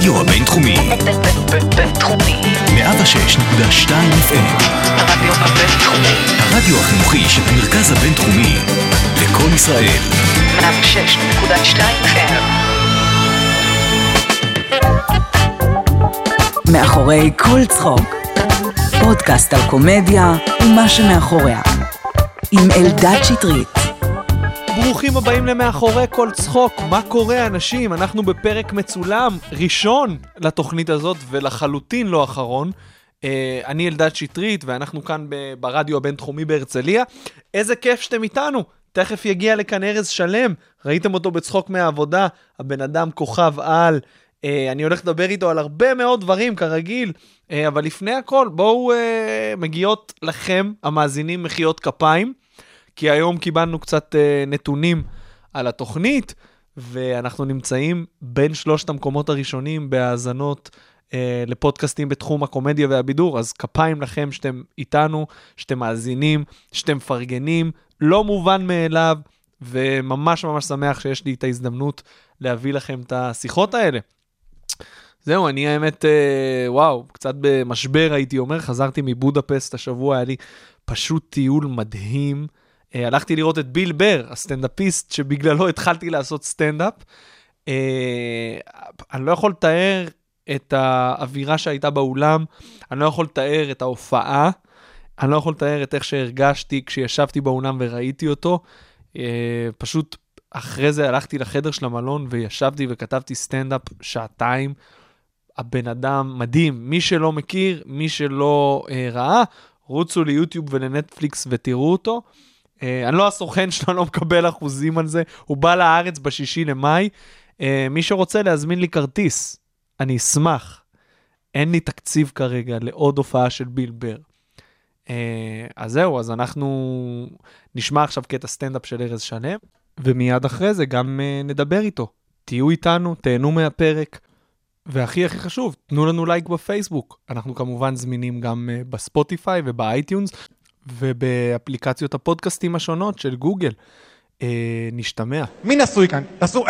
הרדיו הבינתחומי. בינתחומי. 106.2 FM. הרדיו הבינתחומי. הרדיו החינוכי של המרכז הבינתחומי. לקום ישראל. 106.2 FM. מאחורי כל צחוק. פודקאסט על קומדיה ומה שמאחוריה. עם אלדד שטרית. ברוכים הבאים למאחורי כל צחוק. מה קורה, אנשים? אנחנו בפרק מצולם, ראשון לתוכנית הזאת, ולחלוטין לא אחרון. אה, אני אלדד שטרית, ואנחנו כאן ברדיו הבינתחומי בהרצליה. איזה כיף שאתם איתנו. תכף יגיע לכאן ארז שלם, ראיתם אותו בצחוק מהעבודה, הבן אדם כוכב על. אה, אני הולך לדבר איתו על הרבה מאוד דברים, כרגיל, אה, אבל לפני הכל, בואו מגיעות לכם, המאזינים, מחיאות כפיים. כי היום קיבלנו קצת uh, נתונים על התוכנית, ואנחנו נמצאים בין שלושת המקומות הראשונים בהאזנות uh, לפודקאסטים בתחום הקומדיה והבידור, אז כפיים לכם שאתם איתנו, שאתם מאזינים, שאתם מפרגנים, לא מובן מאליו, וממש ממש שמח שיש לי את ההזדמנות להביא לכם את השיחות האלה. זהו, אני האמת, אה, וואו, קצת במשבר הייתי אומר, חזרתי מבודפסט השבוע, היה לי פשוט טיול מדהים. אה, הלכתי לראות את ביל בר, הסטנדאפיסט שבגללו התחלתי לעשות סטנדאפ. אה, אני לא יכול לתאר את האווירה שהייתה באולם, אני לא יכול לתאר את ההופעה, אני לא יכול לתאר את איך שהרגשתי כשישבתי באולם וראיתי אותו. אה, פשוט אחרי זה הלכתי לחדר של המלון וישבתי וכתבתי סטנדאפ שעתיים. הבן אדם מדהים, מי שלא מכיר, מי שלא אה, ראה, רוצו ליוטיוב ולנטפליקס ותראו אותו. אה, אני לא הסוכן שלו, לא מקבל אחוזים על זה, הוא בא לארץ בשישי למאי. אה, מי שרוצה להזמין לי כרטיס, אני אשמח. אין לי תקציב כרגע לעוד הופעה של ביל בר. אה, אז זהו, אז אנחנו נשמע עכשיו קטע סטנדאפ של ארז שלם, ומיד אחרי זה גם נדבר איתו. תהיו איתנו, תהנו מהפרק. והכי הכי חשוב, תנו לנו לייק בפייסבוק. אנחנו כמובן זמינים גם בספוטיפיי ובאייטיונס ובאפליקציות הפודקאסטים השונות של גוגל. Uh, נשתמע. מי נשוי כאן? תעשו.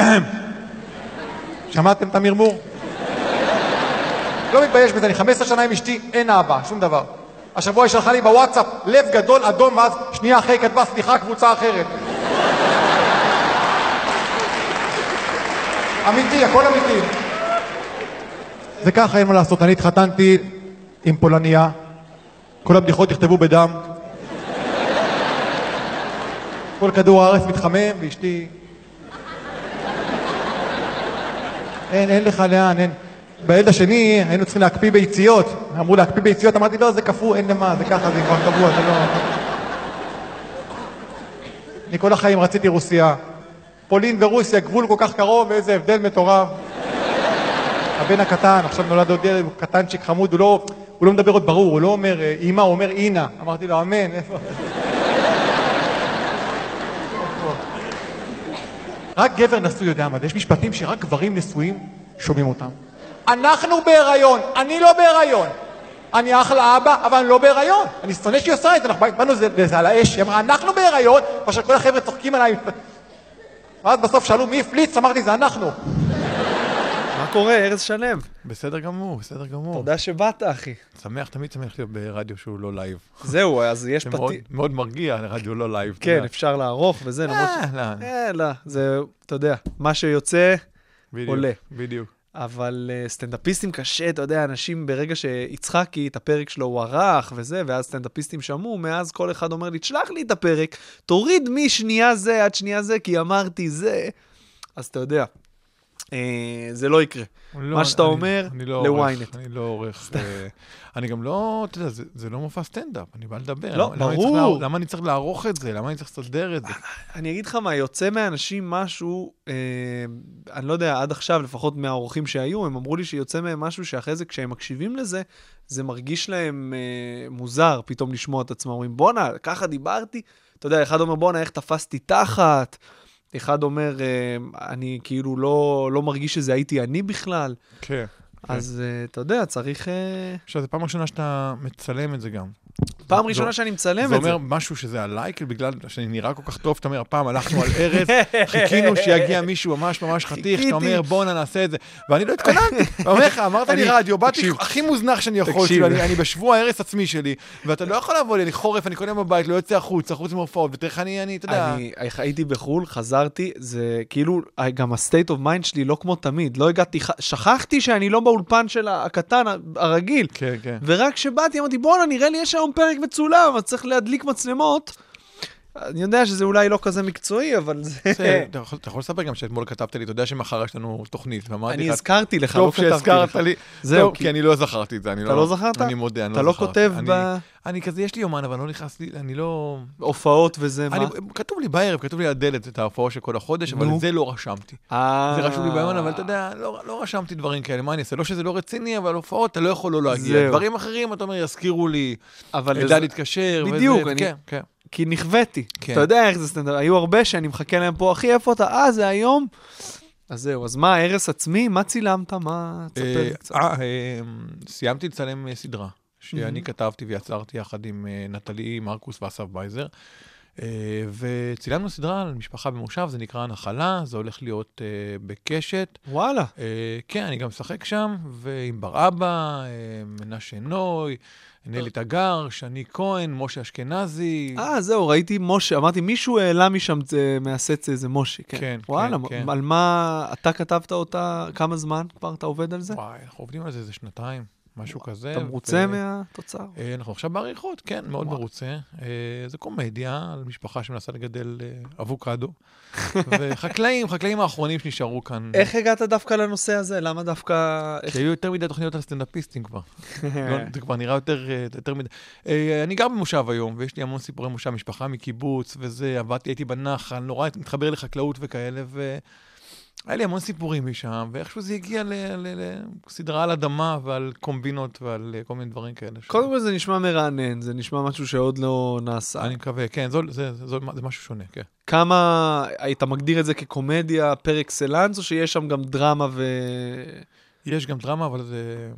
שמעתם את המרמור? לא מתבייש בזה, אני 15 שנה עם אשתי, אין אבא, שום דבר. השבוע היא שלחה לי בוואטסאפ לב גדול אדום, ואז שנייה אחרי כתבה סליחה, קבוצה אחרת. אמיתי, הכל אמיתי. זה ככה, אין מה לעשות. אני התחתנתי עם פולניה, כל הבדיחות נכתבו בדם. כל כדור הארץ מתחמם, ואשתי... אין, אין לך לאן, אין. בילד השני היינו צריכים להקפיא ביציות. אמרו להקפיא ביציות, אמרתי, לא, זה קפוא, אין למה, זה ככה, זה כבר קבוע, זה לא... אני כל החיים רציתי רוסיה. פולין ורוסיה, גבול כל כך קרוב, ואיזה הבדל מטורף. הבן הקטן, עכשיו נולד עוד ילד, הוא קטנצ'יק חמוד, הוא לא, הוא לא מדבר עוד ברור, הוא לא אומר אה, אמא, הוא אומר אינה. אמרתי לו, אמן, איפה? רק גבר נשוי יודע מה זה, יש משפטים שרק גברים נשואים שומעים אותם. אנחנו בהיריון, אני לא בהיריון. אני אחלה אבא, אבל אני לא בהיריון. אני שונא שהיא עושה את זה, אנחנו באנו לזה על האש, היא אמרה, אנחנו בהיריון, כאשר כל החבר'ה צוחקים עליי. ואז בסוף שאלו מי הפליץ, אמרתי, זה אנחנו. קורה, ארז שלם? בסדר גמור, בסדר גמור. תודה שבאת, אחי. שמח, תמיד שמח להיות ברדיו שהוא לא לייב. זהו, אז יש זה מאוד- פתיח. מאוד מרגיע, רדיו לא live. כן. אפשר לערוך וזה, למרות ש... אה, לא, אה, לא, זה, אתה יודע, מה שיוצא, בדיוק, עולה. בדיוק. אבל uh, סטנדאפיסטים קשה, אתה יודע, אנשים ברגע שיצחקי, את הפרק שלו הוא ערך וזה, ואז סטנדאפיסטים שמעו, מאז כל אחד אומר לי, תשלח לי את הפרק, תוריד משנייה זה עד שנייה זה, כי אמרתי זה. אז אתה יודע, זה לא יקרה. לא, מה שאתה אני- אומר, אני לא אני לא עורך. אה, אני גם לא, אתה יודע, זה- זה לא מופע סטנדאפ, אני בא לדבר. לא, למה- למה אני צריך ברור. למה אני צריך לערוך את זה? למה אני צריך לסדר את זה? אני אגיד לך מה, יוצא מאנשים משהו, אה, אני לא יודע, עד עכשיו, לפחות מהאורחים שהיו, הם אמרו לי שיוצא מהם משהו שאחרי זה, כשהם מקשיבים לזה, זה מרגיש להם אה, מוזר פתאום לשמוע את עצמם. אומרים, בואנה, ככה דיברתי? אתה יודע, אחד אומר, בואנה, איך תפסתי תחת? אחד אומר, אה, אני כאילו לא, לא מרגיש שזה הייתי אני בכלל. כן. אז אה, אתה יודע, צריך... אה, עכשיו, זו פעם ראשונה שאתה מצלם את זה גם. פעם זה- ראשונה שאני מצלם זה את זה. אומר משהו שזה עליי, כאילו בגלל שאני נראה כל כך טוב, אתה אומר, הפעם הלכנו על ארז, חיכינו שיגיע מישהו ממש ממש חתיך. שאתה אומר, בואנה נעשה את זה. ואני לא התכוננתי. ואומר לך, אמרת לי רדיו, באתי. הכי מוזנח שאני יכול. כאילו, אני בשבוע הרס עצמי שלי, ואתה לא יכול לבוא לי, אני חורף, אני קונה בבית, לא יוצא החוצה, חוץ מהופעות, ותראה איך אני, אתה יודע, אני הייתי בחו"ל, חזרתי, זה כאילו, גם ה-state of mind שלי לא כמו תמיד. לא הגעתי, שכחתי שאני לא באולפן של הקטן, הרגיל. כן, כן. ורק כשבאתי אמרתי, בואנה, נראה לי יש היום פרק מצולם, אז צריך להדליק מצלמות. אני יודע שזה אולי לא כזה מקצועי, אבל זה... אתה יכול- אתה לספר גם שאתמול כתבת לי, אתה יודע שמחר יש לנו תוכנית, ואמרתי אני לך, הזכרתי לך, לא טוב כתבתי שהזכרת לך. לי. זהו, טוב, כי אני לא זכרתי את זה, אני אתה לא זכרת? אני מודה, אני אתה לא לא זכרתי. כותב אני- ב- אני כזה, יש לי יומן, אבל לא נכנס לי, אני לא... הופעות וזה, מה? אני, כתוב לי בערב, כתוב לי על הדלת את ההופעה של כל החודש, אבל. את זה לא רשמתי. אה, זה רשום לי ביומן, אבל אתה יודע, לא, לא רשמתי דברים כאלה, מה אני אעשה? לא שזה לא רציני, אבל הופעות, אתה לא יכול לא להגיע. דברים אחרים, אתה אומר, יזכירו לי, אבל אלדד לזה- התקשר. וזה- בדיוק, אני- כן, כן. כי נכוויתי. כן. אתה יודע איך זה סטנדאפ, היו הרבה שאני מחכה להם פה, אחי, איפה אתה? אה, זה היום? אז זהו, אז מה, הרס עצמי? מה צילמת? מה... תספר לי אה, קצת. אה, אה, סיימתי לצלם סדרה, שאני כתבתי ויצרתי יחד עם נטלי מרקוס ואסף בייזר. אה, וצילמנו סדרה על משפחה במושב, זה נקרא נחלה, זה הולך להיות אה, בקשת. וואלה. אה, כן, אני גם משחק שם, ועם בר אבא, מנשה נוי, נלי תגר, שני כהן, משה אשכנזי. אה, זהו, ראיתי משה, אמרתי, מישהו העלה משם מהסט איזה משה, כן. כן, וואלה, כן, כן. על מה, אתה כתבת אותה, כמה זמן כבר אתה עובד על זה? וואי, אנחנו עובדים על זה איזה שנתיים, משהו כזה. אתה מרוצה ו- מהתוצר? אה, אנחנו עכשיו בעריכות, כן, מאוד וואו. מרוצה. אה, זה קומדיה על משפחה שמנסה לגדל אה, אבוקדו. וחקלאים, חקלאים האחרונים שנשארו כאן. איך הגעת דווקא לנושא הזה? למה דווקא... כי היו יותר מדי תוכניות על סטנדאפיסטים כבר. לא, זה כבר נראה יותר, יותר מדי. אני גר במושב היום, ויש לי המון סיפורי מושב, משפחה מקיבוץ וזה, עבדתי, הייתי בנחל, נורא מתחבר לחקלאות וכאלה, והיה לי המון סיפורים משם, ואיכשהו זה הגיע לסדרה על אדמה ועל קומבינות ועל אה, כל מיני דברים כאלה. קודם כל זה נשמע מרענן, זה נשמע משהו שעוד לא נעשה. אני מקווה, כן, זו- זה, זה, זה, זה משהו שונה, כן. כמה, היית מגדיר את זה כקומדיה פר אקסלנס, או שיש שם גם דרמה ו... יש גם דרמה, אבל זה...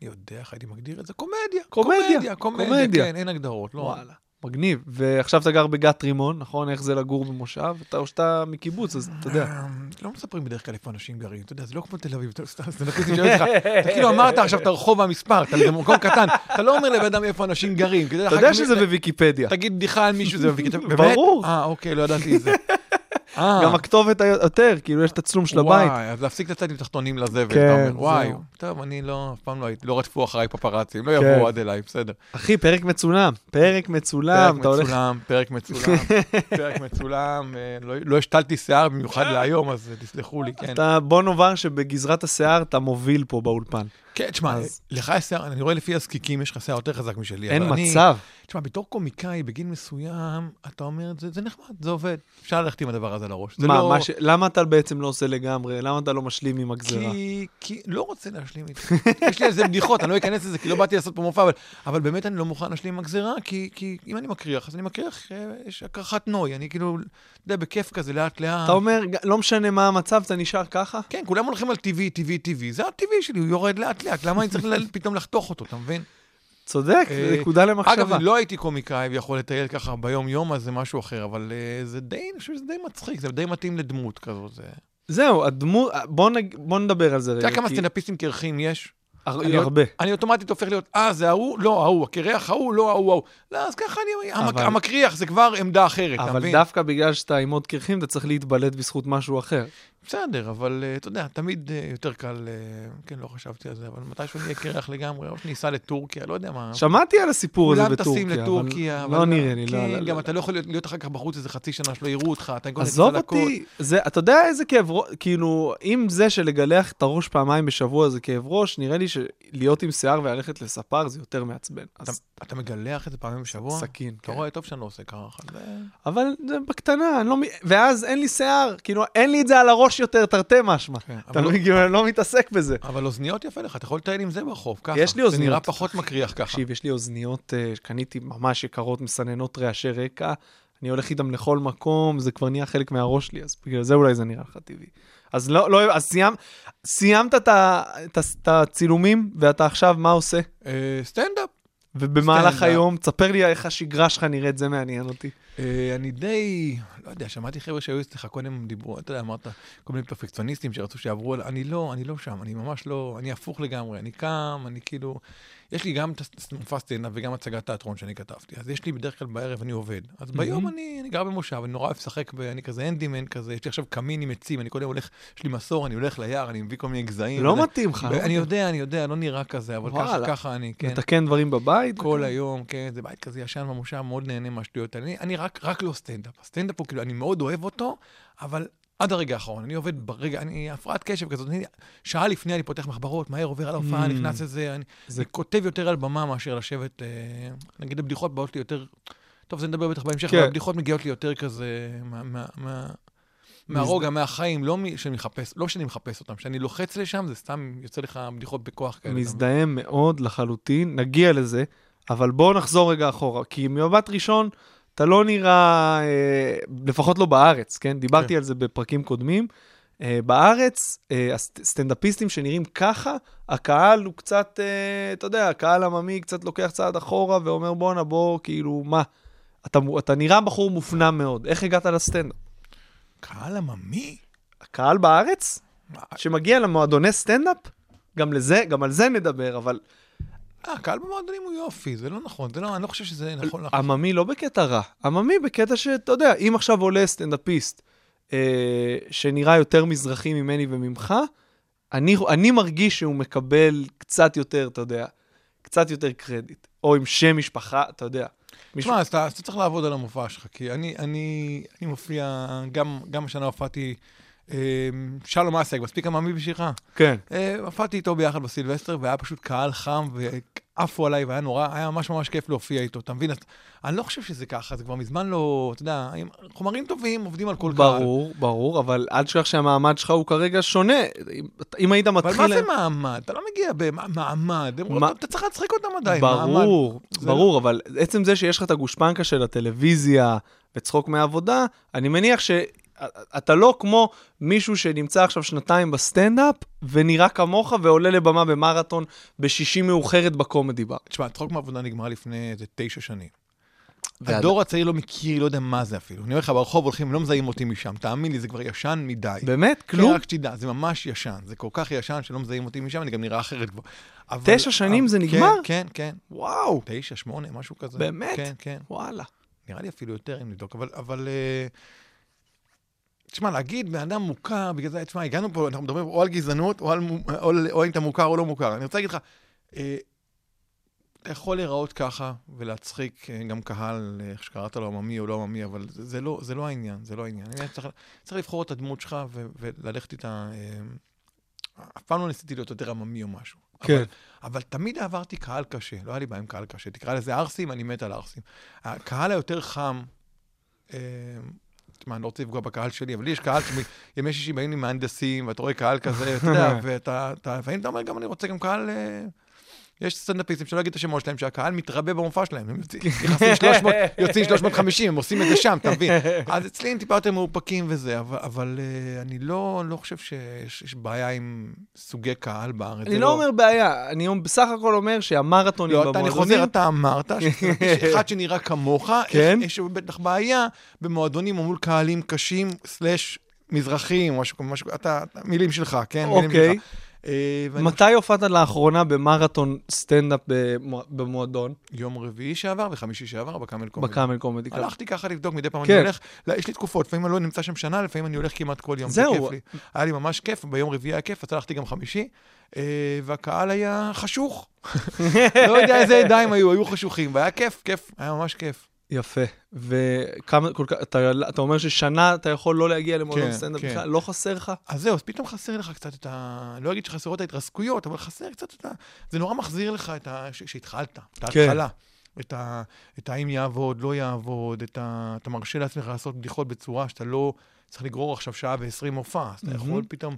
אני יודע איך הייתי מגדיר את זה, קומדיה. קומדיה, קומדיה, קומדיה, קומדיה. כן, אין הגדרות, לא. וואלה, מגניב. ועכשיו אתה גר בגת רימון, נכון? איך זה לגור במושב? אתה, או שאתה מקיבוץ, אז אתה יודע. אה, לא מספרים בדרך כלל איפה אנשים גרים, אתה יודע, זה לא כמו תל אביב, זה נקודי שואל אותך, אתה כאילו אמרת עכשיו את הרחוב והמספר, אתה זה מקום קטן, אתה לא אומר לבן אדם איפה אנשים גרים. אתה יודע שזה בוויקיפדיה. תגיד בדיחה על מישהו, זה. באמת? ברור. אה, אוקיי, לא ידעתי את זה. אה, גם הכתובת היותר, כאילו יש את הצלום של הבית. וואי, אז להפסיק לצאת עם תחתונים לזבל, כן, אתה אומר, וואי. טוב, אני לא, אף פעם לא הייתי, לא רדפו אחריי פפראצים, לא כן. יבואו עד אליי, בסדר. אחי, פרק מצולם. פרק מצולם. פרק אתה הולך... מצולם, פרק מצולם, פרק מצולם, אה, לא- לא השתלתי שיער במיוחד להיום, אז אה, תסלחו לי, כן. אתה, בוא נאמר שבגזרת השיער אתה מוביל פה באולפן. כן, תשמע, אז- לך יש שיער, אני רואה לפי הזקיקים, יש לך שיער יותר חזק משלי. אין אבל אני- מצב. תשמע, בתור קומיקאי, בגיל מסוים, אתה אומר, זה זה נחמד, זה עובד. אפשר ללכת עם הדבר הזה על הראש. מה, לא- מה ש... למה אתה בעצם לא עושה לגמרי? למה אתה לא משלים עם הגזרה? כי, כי לא רוצה להשלים איתך. יש לי על זה בדיחות, אני לא אכנס לזה, כי לא באתי לעשות פה מופע, אבל, אבל באמת אני לא מוכן להשלים עם הגזירה, כי, כי אם אני מקריח, אז אני מקריח, אה, יש הקרחת נוי, אני כאילו, אתה יודע, בכיף כזה, לאט לאט. אתה אומר, לא משנה מה המצב, אתה נשאר ככה? כן, כולם הולכים על טבעי, טבעי, טבעי. זה הטבעי שלי, הוא יורד לאט לאט, למה אני צריך פתאום לחתוך אותו, אתה מבין? צודק, אה, נקודה אגב, למחשבה. אם לא הייתי קומיקאי ויכול לטייל ככה ביום-יום, אז זה משהו אחר, אבל אה, זה די, אני חושב שזה די מצחיק, זה די מתאים לדמות כזאת. זה... זהו, הדמות, בוא, נג... בוא נדבר על זה אתה רגע. יודע כמה סטנדאפיסטים קרחים יש? אני- הרבה. אני אוטומטית הופך להיות, אה, זה ההוא? לא, ההוא, הקרח ההוא, לא ההוא, ההוא. לא, אז ככה אני, אבל- המקריח זה כבר עמדה אחרת, אתה אבל מבין? דווקא בגלל שאתה עם עוד קרחים, אתה צריך להתבלט בזכות משהו אחר. בסדר, אבל אה, אתה יודע, תמיד אה, יותר קל, אה, כן, לא חשבתי על זה, אבל מתישהו נהיה קרח לגמרי, או שניסע לטורקיה, לא יודע מה. שמעתי על הסיפור הזה כולם בטורקיה. טסים אבל לטורקיה, לא נראה לי, לא, כן, לא, גם לא. אתה לא יכול להיות- אחר כך בחוץ איזה חצי שנה שלא יראו אותך, אתה עזוב. אותי, זה, אתה יודע איזה כאב ראש, כאילו, אם זה שלגלח את הראש פעמיים בשבוע זה כאב ראש, נראה לי שלהיות עם שיער וללכת לספר זה יותר מעצבן. אתה- אתה מגלח את זה פעמים בשבוע? סכין, אתה כן. רואה טוב שאני לא עושה ככה. אבל זה בקטנה, לא... ואז אין לי שיער, כאילו, אין לי את זה על הראש יותר, תרתי משמע. כן, אתה לא, אני לא מתעסק בזה. אבל אוזניות יפה לך, אתה יכול לטייל עם זה ברחוב, ככה. יש לי זה אוזניות. נראה פחות מקריח ככה. תקשיב, יש לי אוזניות, אה, קניתי ממש יקרות, מסננות רעשי רקע. אני הולך איתם לכל מקום, זה כבר נהיה חלק מהראש שלי, אז בגלל זה אולי זה נראה לך טבעי. אז לא, לא, אז סיימת, סיימת את הצילומים, ואתה עכשיו, מה עושה? אה, סטנדאפ. ובמהלך. היום, תספר לי איך השגרה שלך נראית, זה מעניין אותי. אה, אני די, לא יודע, שמעתי חבר'ה שהיו אצלך קודם, דיברו, אתה יודע, אמרת, כל מיני פרפקציוניסטים שרצו שיעברו, אני לא, אני לא שם, אני ממש לא, אני הפוך לגמרי, אני קם, אני כאילו, יש לי גם מופע סטנדאפ וגם הצגת תיאטרון שאני כתבתי, אז יש לי בדרך כלל בערב אני עובד, אז ביום אני, אני גר במושב, אני נורא אוהב לשחק, אני כזה אנדימן כזה, יש לי עכשיו קמין עם עצים, אני קודם הולך, יש לי מסור, אני הולך ליער, אני מביא כל מיני גזעים. לא. מתאים לך, לא אני. יודע, אני יודע, לא נראה כזה, אבל ככה. ככה אני, כן. מתקן דברים בבית? כל היום, כן, זה בית כזה ישן במושב, מאוד נהנה מהשטויות. אני, אני רק, רק לא סטנדאפ. הסטנדאפ הוא כאילו, אני מאוד אוהב אותו, אבל עד הרגע האחרון. אני עובד ברגע, אני הפרעת קשב כזאת. אני, שעה לפני אני פותח מחברות, מהר עובר על ההופעה, Mm. נכנס לזה. אני, זה- אני כותב יותר על במה מאשר לשבת, אה, נגיד הבדיחות באות לי יותר, טוב, זה נדבר בטח בהמשך, כן. אבל הבדיחות מגיעות לי יותר כזה מה... מה, מה מהרוגע, מהחיים, לא שאני מחפש, לא שאני מחפש אותם, כשאני לוחץ לשם, זה סתם יוצא לך בדיחות בכוח כאלה. מזדהה מאוד לחלוטין, נגיע לזה, אבל בואו נחזור רגע אחורה, כי ממבט ראשון, אתה לא נראה, אה, לפחות לא בארץ, כן? דיברתי כן. על זה בפרקים קודמים. אה, בארץ, אה, הסט- סטנדאפיסטים שנראים ככה, הקהל הוא קצת, אה, אתה יודע, הקהל עממי קצת לוקח צעד אחורה ואומר, בואנה, בוא, כאילו, מה? אתה, אתה נראה בחור מופנם מאוד. איך הגעת לסטנדאפ? קהל עממי? הקהל בארץ, שמגיע למועדוני סטנדאפ, גם לזה, גם על זה נדבר, אבל אה, הקהל במועדונים הוא יופי, זה לא נכון, זה לא, אני לא חושב שזה נכון. עממי לא בקטע רע, עממי בקטע שאתה יודע, אם עכשיו עולה סטנדאפיסט אה, שנראה יותר מזרחי ממני וממך, אני, אני מרגיש שהוא מקבל קצת יותר, אתה יודע, קצת יותר קרדיט. או עם שם משפחה, אתה יודע. תשמע, אז אתה אז אתה צריך לעבוד על המופע שלך, כי אני, אני, אני מופיע, גם, גם השנה הופעתי, אה, שלום אסייג, מספיק עממי בשבילך? כן. אה, הופעתי איתו ביחד בסילבסטר, והיה פשוט קהל חם, ועפו עליי, והיה נורא, היה ממש ממש כיף להופיע איתו, אתה מבין? אני לא חושב שזה ככה, זה כבר מזמן לא, אתה יודע, חומרים טובים עובדים על כל קהל. ברור, ברור, אבל אל תשכח שהמעמד שלך הוא כרגע שונה. אם, היית אבל מתחיל... מה זה מעמד? אתה לא מגיע במעמד, מה- אתה צריך להצחיק אותם עדיין, מעמד. ברור, זה ברור, אבל עצם זה שיש לך את הגושפנקה של הטלוויזיה וצחוק מהעבודה, אני מניח שאתה לא כמו מישהו שנמצא עכשיו שנתיים בסטנדאפ ונראה כמוך ועולה לבמה במרתון בשישי מאוחרת בקומדי בר. תשמע, צחוק מעבודה נגמר לפני איזה תשע שנים. הדור הצעיר לא מכיר, לא יודע מה זה אפילו. אני אומר לך, ברחוב הולכים, לא מזהים אותי משם. תאמין לי, זה כבר ישן מדי. באמת? כן, כלום? רק שתדע, זה ממש ישן. זה כל כך ישן שלא מזהים אותי משם, אני גם נראה אחרת כבר. אבל- תשע שנים אבל- זה כן, נגמר? כן, כן. וואו, תשע, שמונה, משהו כזה. באמת? כן, כן. וואלה. נראה לי אפילו יותר אם נבדוק, אבל... אבל אה, תשמע, להגיד בן אדם מוכר, בגלל זה, תשמע, הגענו פה, אנחנו מדברים או על גזענות, או, על, או, או אם אתה מוכר או לא מוכר. אני רוצה להגיד לך, אה, אתה יכול להיראות ככה ולהצחיק אה, גם קהל, אה, איך שקראת לו עממי או לא עממי, אבל זה, זה, לא, זה לא העניין, זה לא העניין. אני צריך, צריך לבחור את הדמות שלך ו, וללכת איתה... אה, אף פעם לא ניסיתי להיות יותר עממי או משהו. כן. אבל, אבל תמיד עברתי קהל קשה, לא היה לי בעיה עם קהל קשה. תקרא לזה ערסים, אני מת על ערסים. הקהל היותר חם, אה, תשמע, אני לא רוצה לפגוע בקהל שלי, אבל לי יש קהל שימי שישי באים לי מהנדסים, ואתה רואה קהל כזה, אתה יודע, ואתה, אתה- לפעמים אתה אומר, גם אני רוצה גם קהל... יש סטנדאפיסטים, שלא אגיד את השמות שלהם, שהקהל מתרבה במופע שלהם. הם יוצאים- נכנסים 300, יוצאים 350, הם עושים את זה שם, אתה מבין? אז אצלי הם טיפה יותר מאופקים וזה, אבל, אבל אה, אני לא, לא חושב שיש יש בעיה עם סוגי קהל בארץ. אני זה לא אומר בעיה, אני בסך הכל אומר שהמרתונים לא, אתה, אני חוזר, במועדונים... אתה אמרת שיש אחד שנראה כמוך, כן. יש יש בטח בעיה במועדונים או מול קהלים קשים, slash מזרחים, משהו, משהו, אתה, מילים שלך, כן? אוקיי. שלך. אה, מתי הופעת לאחרונה במרתון סטנדאפ במו- במועדון? יום רביעי שעבר וחמישי שעבר בקאמל קומדי. בקאמל קומדי קלאב. הלכתי ככה לבדוק, מדי פעם כן. אני הולך, לא, יש לי תקופות, לפעמים אני לא נמצא שם שנה, לפעמים אני הולך כמעט כל יום, זה. כיף לי. היה לי ממש כיף, ביום רביעי היה כיף, אז הלכתי גם חמישי, אה, והקהל היה חשוך. לא יודע איזה ידיים היו, היו חשוכים, והיה כיף, כיף, היה ממש כיף. יפה. וכמה, כל כך, אתה, אתה אומר ששנה אתה יכול לא להגיע למועדון כן, סטנדאפ כן. בכלל? לא חסר לך? אז זהו, אז פתאום חסר לך קצת את ה... לא אגיד שחסרות ההתרסקויות, אבל חסר קצת את ה... זה נורא מחזיר לך את ה... ש- שהתחלת, את כן. ההתחלה. את, ה... את האם יעבוד, לא יעבוד, את ה... אתה מרשה לעצמך לעשות בדיחות בצורה שאתה לא צריך לגרור עכשיו שעה ועשרים מופע, אז אתה יכול מהמם. פתאום...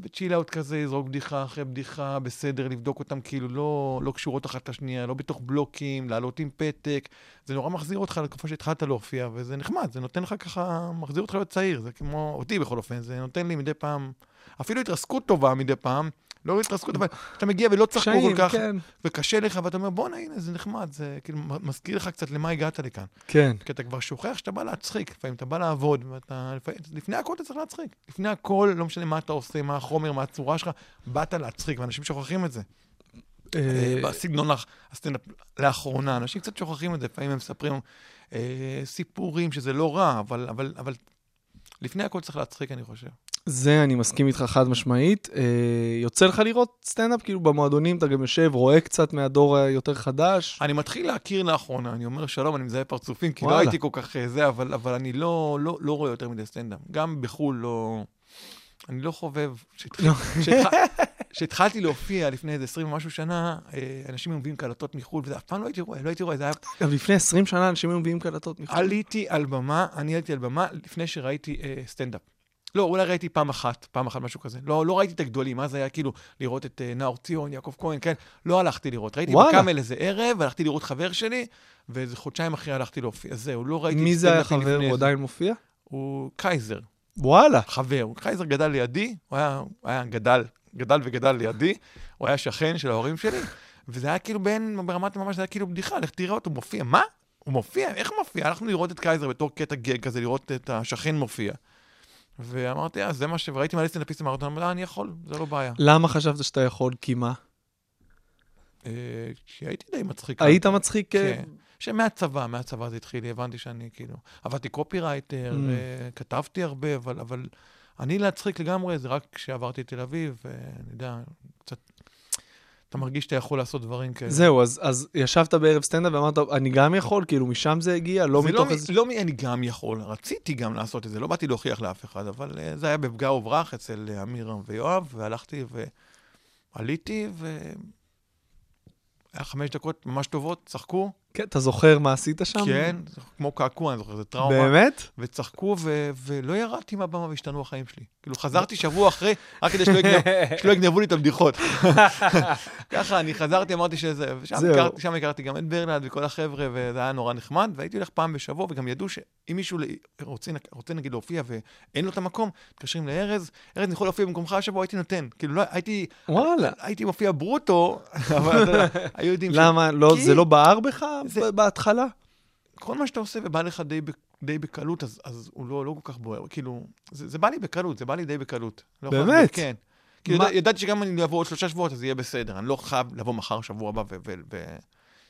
וצ'יל אאוט כזה, לזרוק בדיחה אחרי בדיחה, בסדר, לבדוק אותם כאילו לא, לא קשורות אחת לשנייה, לא בתוך בלוקים, לעלות עם פתק. זה נורא מחזיר אותך לתקופה שהתחלת להופיע, וזה נחמד, זה נותן לך ככה, מחזיר אותך להיות צעיר, זה כמו, אותי בכל אופן, זה נותן לי מדי פעם, אפילו התרסקות טובה מדי פעם, לא התרסקות, אבל אתה מגיע ולא צחקו כל כך, כן. וקשה לך, ואתה אומר, בואנה, הנה, זה נחמד, זה כאילו מזכיר לך קצת למה הגעת לכאן. כן. כי אתה כבר שוכח שאתה בא להצחיק, לפעמים אתה בא לעבוד, ואתה, לפעמים, לפני הכל אתה צריך להצחיק. לפני הכל, לא משנה מה אתה עושה, מה החומר, מה הצורה שלך, באת להצחיק, ואנשים שוכחים את זה. אה, בסגנון הח- הסטנדאפ לאחרונה, אנשים קצת שוכחים את זה, לפעמים הם מספרים אה, סיפורים, שזה לא רע, אבל לפני הכל צריך להצחיק, אני חושב. זה אני מסכים איתך חד משמעית. אה, יוצא לך לראות סטנדאפ כאילו במועדונים, אתה גם יושב, רואה קצת מהדור היותר חדש. אני מתחיל להכיר לאחרונה, אני אומר שלום, אני מזהה פרצופים, כי לא וואלה. הייתי כל כך אה, זה, אבל, אבל אני לא, לא, לא רואה יותר מדי סטנדאפ. גם בחו"ל לא... אני לא חובב. לא. כשהתחלתי להופיע לפני איזה 20 ומשהו שנה, אה, אנשים היו מביאים קלטות מחו"ל, וזה אף פעם לא הייתי רואה, לא הייתי רואה, זה היה... גם לפני 20 שנה אנשים היו מביאים קלטות מחו"ל. עליתי על במה, אני עליתי על במה לפני שראיתי אה, סטנדאפ. לא, אולי ראיתי פעם אחת, פעם אחת משהו כזה. לא, לא ראיתי את הגדולים, אז היה כאילו לראות את אה, נאור ציון, יעקב כהן, כן, לא הלכתי לראות. ראיתי. בקאמל איזה ערב, הלכתי לראות חבר שלי, ואיזה חודשיים אחרי הלכתי להופיע. אז זהו, לא ראיתי מי זה היה חבר? הוא. עדיין מופיע? הוא קייזר, וואלה. חבר. קייזר גדל לידי, הוא היה, היה גדל, גדל וגדל לידי, הוא היה שכן של ההורים שלי, וזה היה כאילו בין, ברמת ממש, זה היה כאילו בדיחה, לך תראה אותו מופיע. מה? הוא מופיע? איך הוא מופיע? הלכנו לראות את קייזר בתור קטע גג כזה, לראות את השכן מופיע. ואמרתי, אה, זה מה ש... וראיתי מלא סטנדאפיסטים אמרתי, אה, אני יכול, זה לא בעיה. למה חשבת שאתה יכול? כי מה? אה, כי הייתי די מצחיק. היית מצחיק? אה, כן. שמהצבא, מהצבא זה התחיל, הבנתי שאני כאילו, עבדתי קופירייטר, אממ. אה, כתבתי הרבה, אבל, אני להצחיק לגמרי, זה רק כשעברתי לתל אביב, ואני יודע, אתה מרגיש שאתה יכול לעשות דברים כאלה. זהו, אז, אז ישבת בערב סטנדאפ ואמרת, אני גם יכול? כאילו, משם זה הגיע? לא זה מתוך לא, איזה... לא אני גם יכול, רציתי גם לעשות את זה, לא באתי להוכיח לאף אחד, אבל uh, זה היה בפגע וברח אצל uh, אמירם ויואב, והלכתי ועליתי, ו... היה חמש דקות ממש טובות, צחקו, כן, אתה זוכר מה עשית שם? כן, כמו קעקוע, אני זוכר, זה טראומה. באמת? וצחקו, ו- ולא ירדתי מהבמה והשתנו החיים שלי. כאילו, חזרתי שבוע אחרי, רק כדי שלא יגנב- שלא יגנבו לי את הבדיחות. ככה, אני חזרתי, אמרתי שזה, ושם. הכרתי, שם הכרתי גם את ברנד וכל החבר'ה, וזה היה נורא נחמד, והייתי הולך פעם בשבוע, וגם ידעו שאם מישהו ל- רוצה, רוצה נגיד להופיע ואין לו את המקום, מתקשרים לארז, ארז, אני יכול להופיע במקומך השבוע, הייתי נותן. כאילו, לא, הייתי, וואלה. הייתי מופיע ברוטו, אבל היו יודעים למה? לא, זה לא בער בך זה- ב- בהתחלה? כל מה שאתה עושה ובא לך די, די בקלות, אז, אז הוא לא, לא כל כך בוער. כאילו, זה, זה בא לי בקלות, זה בא לי די בקלות. לא באמת? כן. כי מה- ידע, ידעתי שגם אם אני אבוא עוד שלושה שבועות, אז יהיה בסדר. אני לא חייב לבוא מחר, שבוע הבא, ו... ו, ו...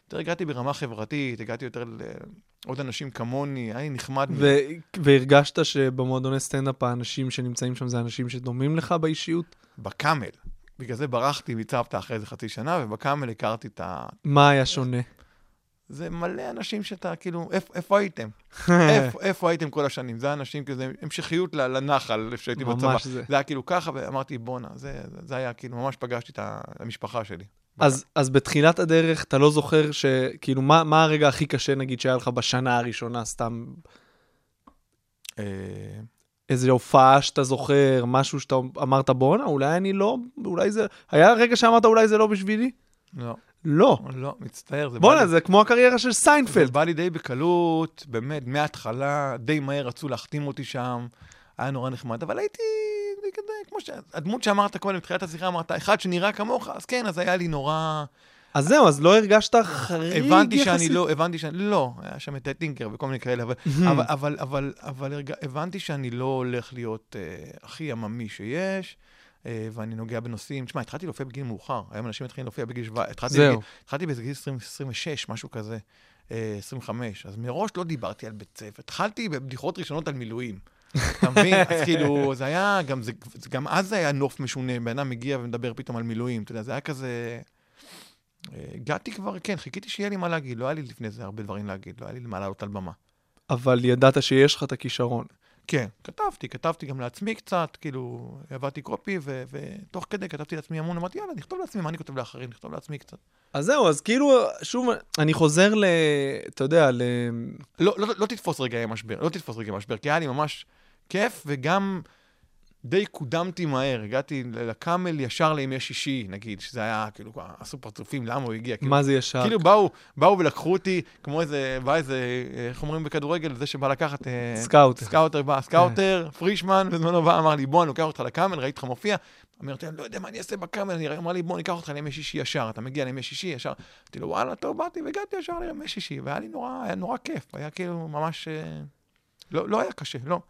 יותר הגעתי ברמה חברתית, הגעתי יותר לעוד אנשים כמוני, היה לי נחמד. ו- והרגשת שבמועדוני סטנדאפ האנשים שנמצאים שם זה אנשים שדומים לך באישיות? בקאמל. בגלל זה ברחתי מצוותא אחרי איזה חצי שנה, ובקאמל הכרתי את ה... מה היה שונה? זה מלא אנשים שאתה, כאילו, איפה, איפה הייתם? איפה, איפה הייתם כל השנים? זה אנשים, כאילו, זה המשכיות לנחל, איפה שהייתי בצבא. ממש זה. זה היה כאילו ככה, ואמרתי, בואנה, זה, זה, זה היה כאילו, ממש פגשתי את המשפחה שלי. אז, אז בתחילת הדרך אתה לא זוכר ש... כאילו, מה, מה הרגע הכי קשה, נגיד, שהיה לך בשנה הראשונה, סתם אה, איזו הופעה שאתה זוכר, משהו שאתה אמרת, בואנה, אולי אני לא, אולי זה... היה רגע שאמרת, אולי זה לא בשבילי? לא, לא. לא, מצטער, זה בואנה, זה כמו הקריירה של זה סיינפלד. בא לי די בקלות, באמת, מההתחלה, די מהר רצו להחתים אותי שם, היה נורא נחמד, אבל הייתי, כמו ש... הדמות שאמרת קודם, בתחילת השיחה, אמרת, אחד שנראה כמוך, אז כן, אז היה לי נורא... אז זהו, אז לא הרגשת חריג הבנתי שאני יחסית? לא, הבנתי שאני, לא, היה שם את טינקר וכל מיני כאלה, אבל, אבל, אבל, אבל, אבל הבנתי שאני לא הולך להיות אה, הכי עממי שיש, ואני נוגע בנושאים, תשמע, התחלתי להופיע בגיל מאוחר, היום אנשים מתחילים להופיע בגיל 17, התחלתי. בגיל, התחלתי באיזה גיל 20, 26, משהו כזה, אה, 25, אז מראש לא דיברתי על בית ספר, התחלתי בבדיחות ראשונות על מילואים. אתה מבין? אז כאילו, זה היה, גם, זה, זה, גם אז זה היה נוף משונה, בן אדם מגיע ומדבר פתאום על מילואים, אתה יודע, זה היה כזה... אה, הגעתי כבר, כן, חיכיתי שיהיה לי מה להגיד, לא היה לי לפני זה הרבה דברים להגיד, לא היה לי מה לעלות על במה. אבל ידעת שיש לך את הכישרון. כן, כתבתי, כתבתי גם לעצמי קצת, כאילו, עבדתי copy, ו- ותוך כדי כתבתי לעצמי המון, אמרתי, יאללה, נכתוב לעצמי, מה אני כותב לאחרים? נכתוב לעצמי קצת. אז זהו, אז כאילו, שוב, אני חוזר ל... אתה יודע, ל... לא, לא, לא תתפוס רגעי משבר, לא תתפוס רגעי משבר, כי היה לי ממש כיף, וגם די קודמתי מהר, הגעתי לקאמל ישר לימי שישי, נגיד, שזה היה, כאילו, עשו פרצופים, למה הוא הגיע? כאילו, מה זה ישר? כאילו באו, באו ולקחו אותי, כמו איזה, בא איזה, איך אומרים בכדורגל, זה שבא לקחת... אה, scouter. scouter בא, scouter, פרישמן, בזמנו בא, אמר לי, בוא, אני לוקח אותך לקאמל, ראיתי אותך מופיע. אמרתי, אני לא יודע מה אני אעשה בקאמל, אני אמר לי, בוא, ניקח אותך לימי שישי ישר, אתה מגיע לימי שישי ישר. אמרתי לו, וואלה, טוב, באתי והגעתי ישר לימי שישי, והיה לי נורא, היה נורא כיף, היה כאילו ממש... אה, לא, לא היה קשה, לא.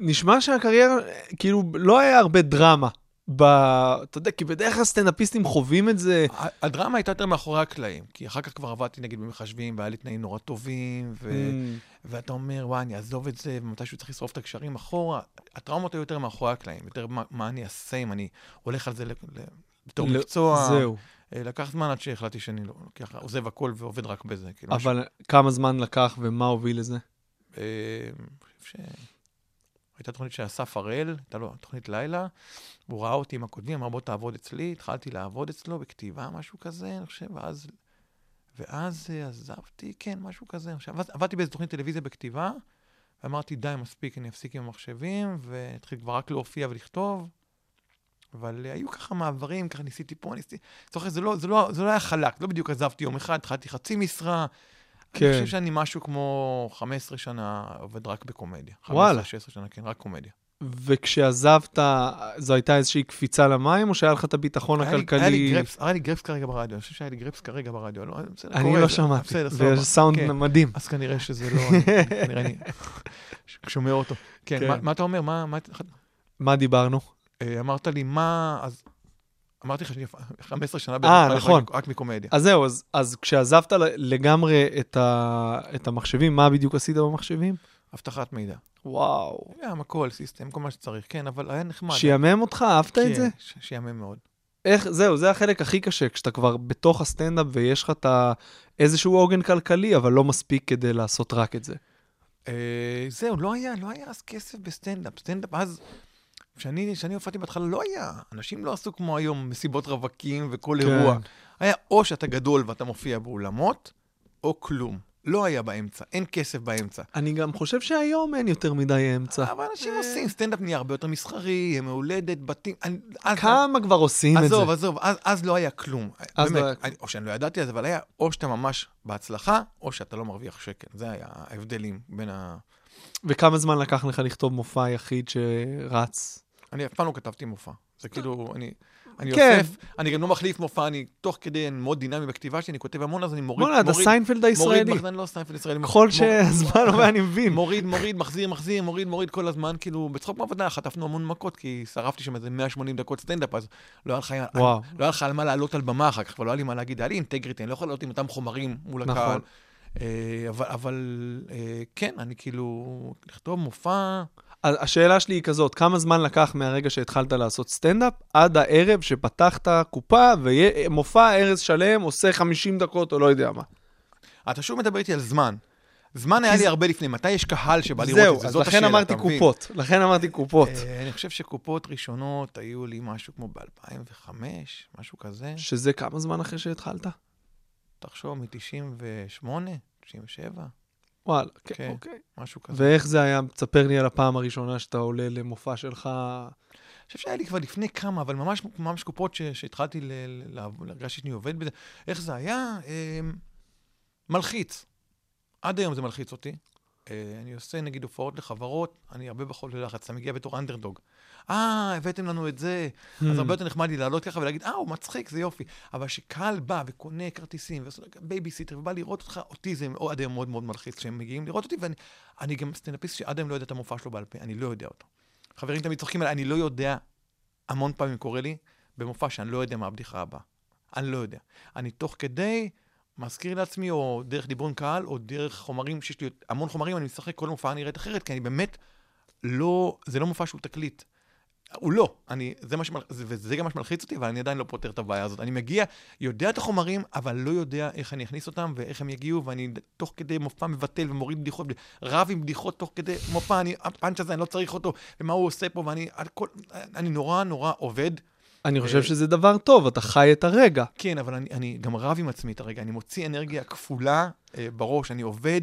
נשמע שהקריירה, כאילו, לא היה הרבה דרמה. ב... אתה יודע, כי בדרך כלל סטנדאפיסטים חווים את זה. הדרמה הייתה יותר מאחורי הקלעים, כי אחר כך כבר עבדתי נגיד במחשבים, והיה לי תנאים נורא טובים, ו... Mm. ואתה אומר, וואי, אני אעזוב את זה, ומתישהו צריך לשרוף את הקשרים אחורה. הטראומות היו יותר מאחורי הקלעים, יותר מה, מה אני אעשה אם אני הולך על זה ל... ל... לא, מקצוע. זהו. אה, לקח זמן עד שהחלטתי שאני לא, לוקח, עוזב הכל ועובד רק בזה. כאילו, משהו- אבל כמה זמן לקח ומה הוביל לזה? אה, אני חושב ש... הייתה תוכנית של אסף הראל, הייתה לו תוכנית לילה, והוא ראה אותי עם הקודמים, אמר בוא תעבוד אצלי, התחלתי לעבוד אצלו בכתיבה, משהו כזה, אני חושב, ואז, ואז אה, עזבתי, כן, משהו כזה. עכשיו, עבד- עבדתי באיזו תוכנית טלוויזיה בכתיבה, ואמרתי, די, מספיק, אני אפסיק עם המחשבים, והתחיל כבר רק להופיע ולכתוב. אבל אה, היו ככה מעברים, ככה ניסיתי פה, ניסיתי... זוכר, זה לא, זה, לא, זה לא היה חלק, לא בדיוק עזבתי יום אחד, התחלתי חצי משרה. כן. אני חושב שאני משהו כמו 15 שנה עובד רק בקומדיה. וואלה. 15-16 שנה, כן, רק קומדיה. וכשעזבת, זו הייתה איזושהי קפיצה למים, או שהיה לך את הביטחון היה לי- הכלכלי? היה לי גרפס, היה לי גרפס כרגע ברדיו, אני חושב שהיה לי גרפס כרגע ברדיו. לא, בסדר, אני לא שמעתי. ויש סאונד כן. מדהים. אז כנראה שזה לא... כנראה אני שומע אותו. כן, כן. מה- מה אתה אומר? מה... מה- מה דיברנו? אה, אמרת לי, מה... אז... אמרתי לך שאני 15 שנה אה, בערך נכון. רק- רק מקומדיה. אז זהו, אז, אז כשעזבת לגמרי את, ה, את המחשבים, מה בדיוק עשית במחשבים? אבטחת מידע. וואו. גם הכל, סיסטם, כל מה שצריך, כן, אבל היה נחמד. שיאמם אותך? אהבת כן, את זה? ש- שיאמם מאוד. איך, זהו, זה החלק הכי קשה, כשאתה כבר בתוך הסטנדאפ ויש לך את. איזשהו עוגן כלכלי, אבל לא מספיק כדי לעשות רק את זה. אה, זהו, לא היה, לא היה אז כסף בסטנדאפ. סטנדאפ אז, כשאני הופעתי בהתחלה, לא היה. אנשים לא עשו כמו היום מסיבות רווקים וכל כן. אירוע. היה או שאתה גדול ואתה מופיע באולמות, או כלום. לא היה באמצע, אין כסף באמצע. אני גם חושב שהיום אין יותר מדי אמצע. אבל אנשים עושים, סטנדאפ נהיה הרבה יותר מסחרי, ימי הולדת, בתים. אני- אז- כמה כבר עושים את זה? עזוב, עזוב, אז, אז לא היה כלום. אז באמת, לא היה אני, או שאני לא ידעתי על זה, אבל היה או שאתה ממש בהצלחה, או שאתה לא מרוויח שקל. זה היה ההבדלים בין ה... וכמה זמן לקח לך לכתוב מופע יחיד שרץ? אני אף פעם לא כתבתי מופע. זה כאילו, אני, אני כן. אוסף, אני גם לא מחליף מופע, אני תוך כדי, אני מאוד דינמי בכתיבה שלי, אני כותב המון, אז אני מוריד, אתה מוריד, סיינפלד הישראלי. מוריד, מחזיר, לא סיינפלד ישראלי. ככל שהזמן עובר אני מבין. מוריד, מוריד, מחזיר, מחזיר, מוריד, מוריד כל הזמן, כאילו, בצחוק מעבודה חטפנו המון מכות, כי שרפתי שם איזה 180 דקות סטנדאפ, אז לא היה לך. לא היה לך על מה לעלות על במה אחר כך, ולא היה לי מה להגיד, היה לי אינטגריטי, אני לא יכול לעלות עם אותם חומרים מול נכון. הקהל. אה, אבל, אבל אה, כן, אני כאילו, לכתוב מופע, השאלה שלי היא כזאת, כמה זמן לקח מהרגע שהתחלת לעשות סטנדאפ עד הערב שפתחת קופה ומופע ארז שלם עושה 50 דקות או לא יודע מה? אתה שוב מדבר איתי על זמן. זמן היה לי הרבה לפני, מתי יש קהל שבא לראות זהו, את זה? אז זאת לכן אמרתי? קופות. לכן אמרתי קופות. אה, אני חושב שקופות ראשונות היו לי משהו כמו ב-2005, משהו כזה. שזה כמה זמן אחרי שהתחלת? תחשוב, מ-98, 97, וואלה, כן, כן. אוקיי. משהו כזה. ואיך זה היה? תספר לי על הפעם הראשונה שאתה עולה למופע שלך. אני חושב שהיה לי כבר לפני כמה, אבל ממש, ממש קופות ש, שהתחלתי ל- ל- לעבוד, הרגשתי שאני עובד בזה. איך זה היה? אה, מלחיץ. עד היום זה מלחיץ אותי. אה, אני עושה נגיד הופעות לחברות, אני הרבה פחות בלחץ, אתה מגיע בתור אנדרדוג. אה, הבאתם לנו את זה. אז הרבה יותר נחמד לי לעלות ככה ולהגיד, אה, הוא מצחיק, זה יופי. אבל שקהל בא וקונה כרטיסים ועושה בייביסיטר ובא לראות אותך, אותי זה מאוד- עד היום מאוד מאוד מלחיץ כשהם מגיעים לראות אותי, ואני אני גם סטנדאפיסט שעד היום לא יודע את המופע שלו בעל פה, אני לא יודע אותו. חברים תמיד צוחקים עליי, אני לא יודע, המון פעמים קורה לי, במופע שאני לא יודע מה הבדיחה הבאה. אני לא יודע. אני תוך כדי מזכיר לעצמי, או דרך דיבור עם קהל, או דרך חומרים, שיש לי המון חומרים, אני משחק, כל מופע נראית אחרת, כי אני באמת לא, זה לא מופע שהוא תקליט. הוא לא, אני, זה מה שמל, זה, וזה גם מה שמלחיץ אותי, אבל אני עדיין לא פותר את הבעיה הזאת. אני מגיע, יודע את החומרים, אבל לא יודע איך אני אכניס אותם ואיך הם יגיעו, ואני תוך כדי מופע מבטל ומוריד בדיחות, רב עם בדיחות תוך כדי מופע, אני, הפאנץ' הזה, אני לא צריך אותו, ומה הוא עושה פה, ואני, הכל, אני נורא נורא עובד. אני חושב אה, שזה דבר טוב, אתה חי את הרגע. כן, אבל אני, אני גם רב עם עצמי את הרגע, אני מוציא אנרגיה כפולה אה, בראש, אני עובד.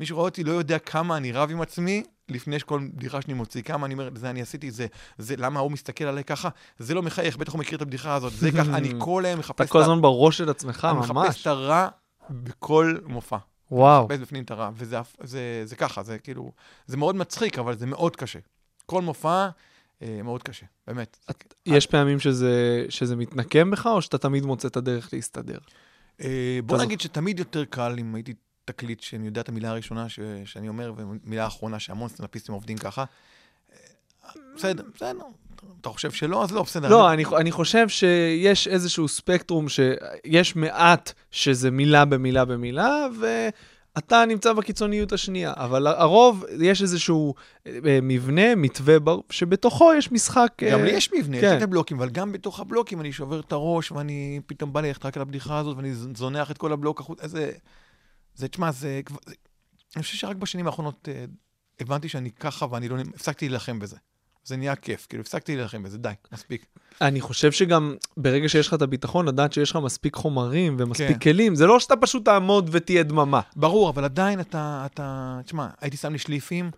מי שרואה אותי לא יודע כמה אני רב עם עצמי, לפני שכל בדיחה שאני מוציא, כמה אני אומר, זה אני עשיתי, זה, זה, למה הוא מסתכל עליי ככה? זה לא מחייך, בטח הוא מכיר את הבדיחה הזאת, זה ככה, אני כל היום מחפש אתה את כל ה- הזמן בראש של עצמך, אני מחפש ממש. את הרע בכל מופע. וואו. מחפש בפנים את הרע, וזה זה, זה ככה, זה כאילו, זה מאוד מצחיק, אבל זה מאוד קשה. כל מופע אה, מאוד קשה, באמת. יש פעמים שזה, שזה מתנקם בך, או שאתה תמיד מוצא את הדרך להסתדר? אה, בוא אתה נגיד שתמיד יותר קל אם הייתי תקליט שאני יודע את המילה הראשונה ש, שאני אומר, ומילה האחרונה שהמון סטנדאפיסטים עובדים ככה. אה, בסדר, בסדר. אתה חושב שלא, אז לא, בסדר. לא, אני, אני חושב שיש איזשהו ספקטרום שיש מעט שזה מילה במילה במילה, ואתה נמצא בקיצוניות השנייה. אבל הרוב, יש איזשהו אה, מבנה, מתווה, בר- שבתוכו יש משחק... גם אה, לי יש מבנה, כן. יש את הבלוקים, אבל גם בתוך הבלוקים אני שובר את הראש, ואני פתאום בא ללכת רק על הבדיחה הזאת, ואני זונח את כל הבלוק החוץ. איזה... זה, תשמע, זה... אני חושב שרק בשנים האחרונות אה, הבנתי שאני ככה, ואני לא... הפסקתי להילחם בזה. זה נהיה כיף, כאילו, הפסקתי להילחם בזה, די, מספיק. אני חושב שגם ברגע שיש לך את הביטחון, לדעת שיש לך מספיק חומרים ומספיק כן. כלים, זה לא שאתה פשוט תעמוד ותהיה דממה. ברור, אבל עדיין אתה, אתה, תשמע, הייתי שם לי שליפים,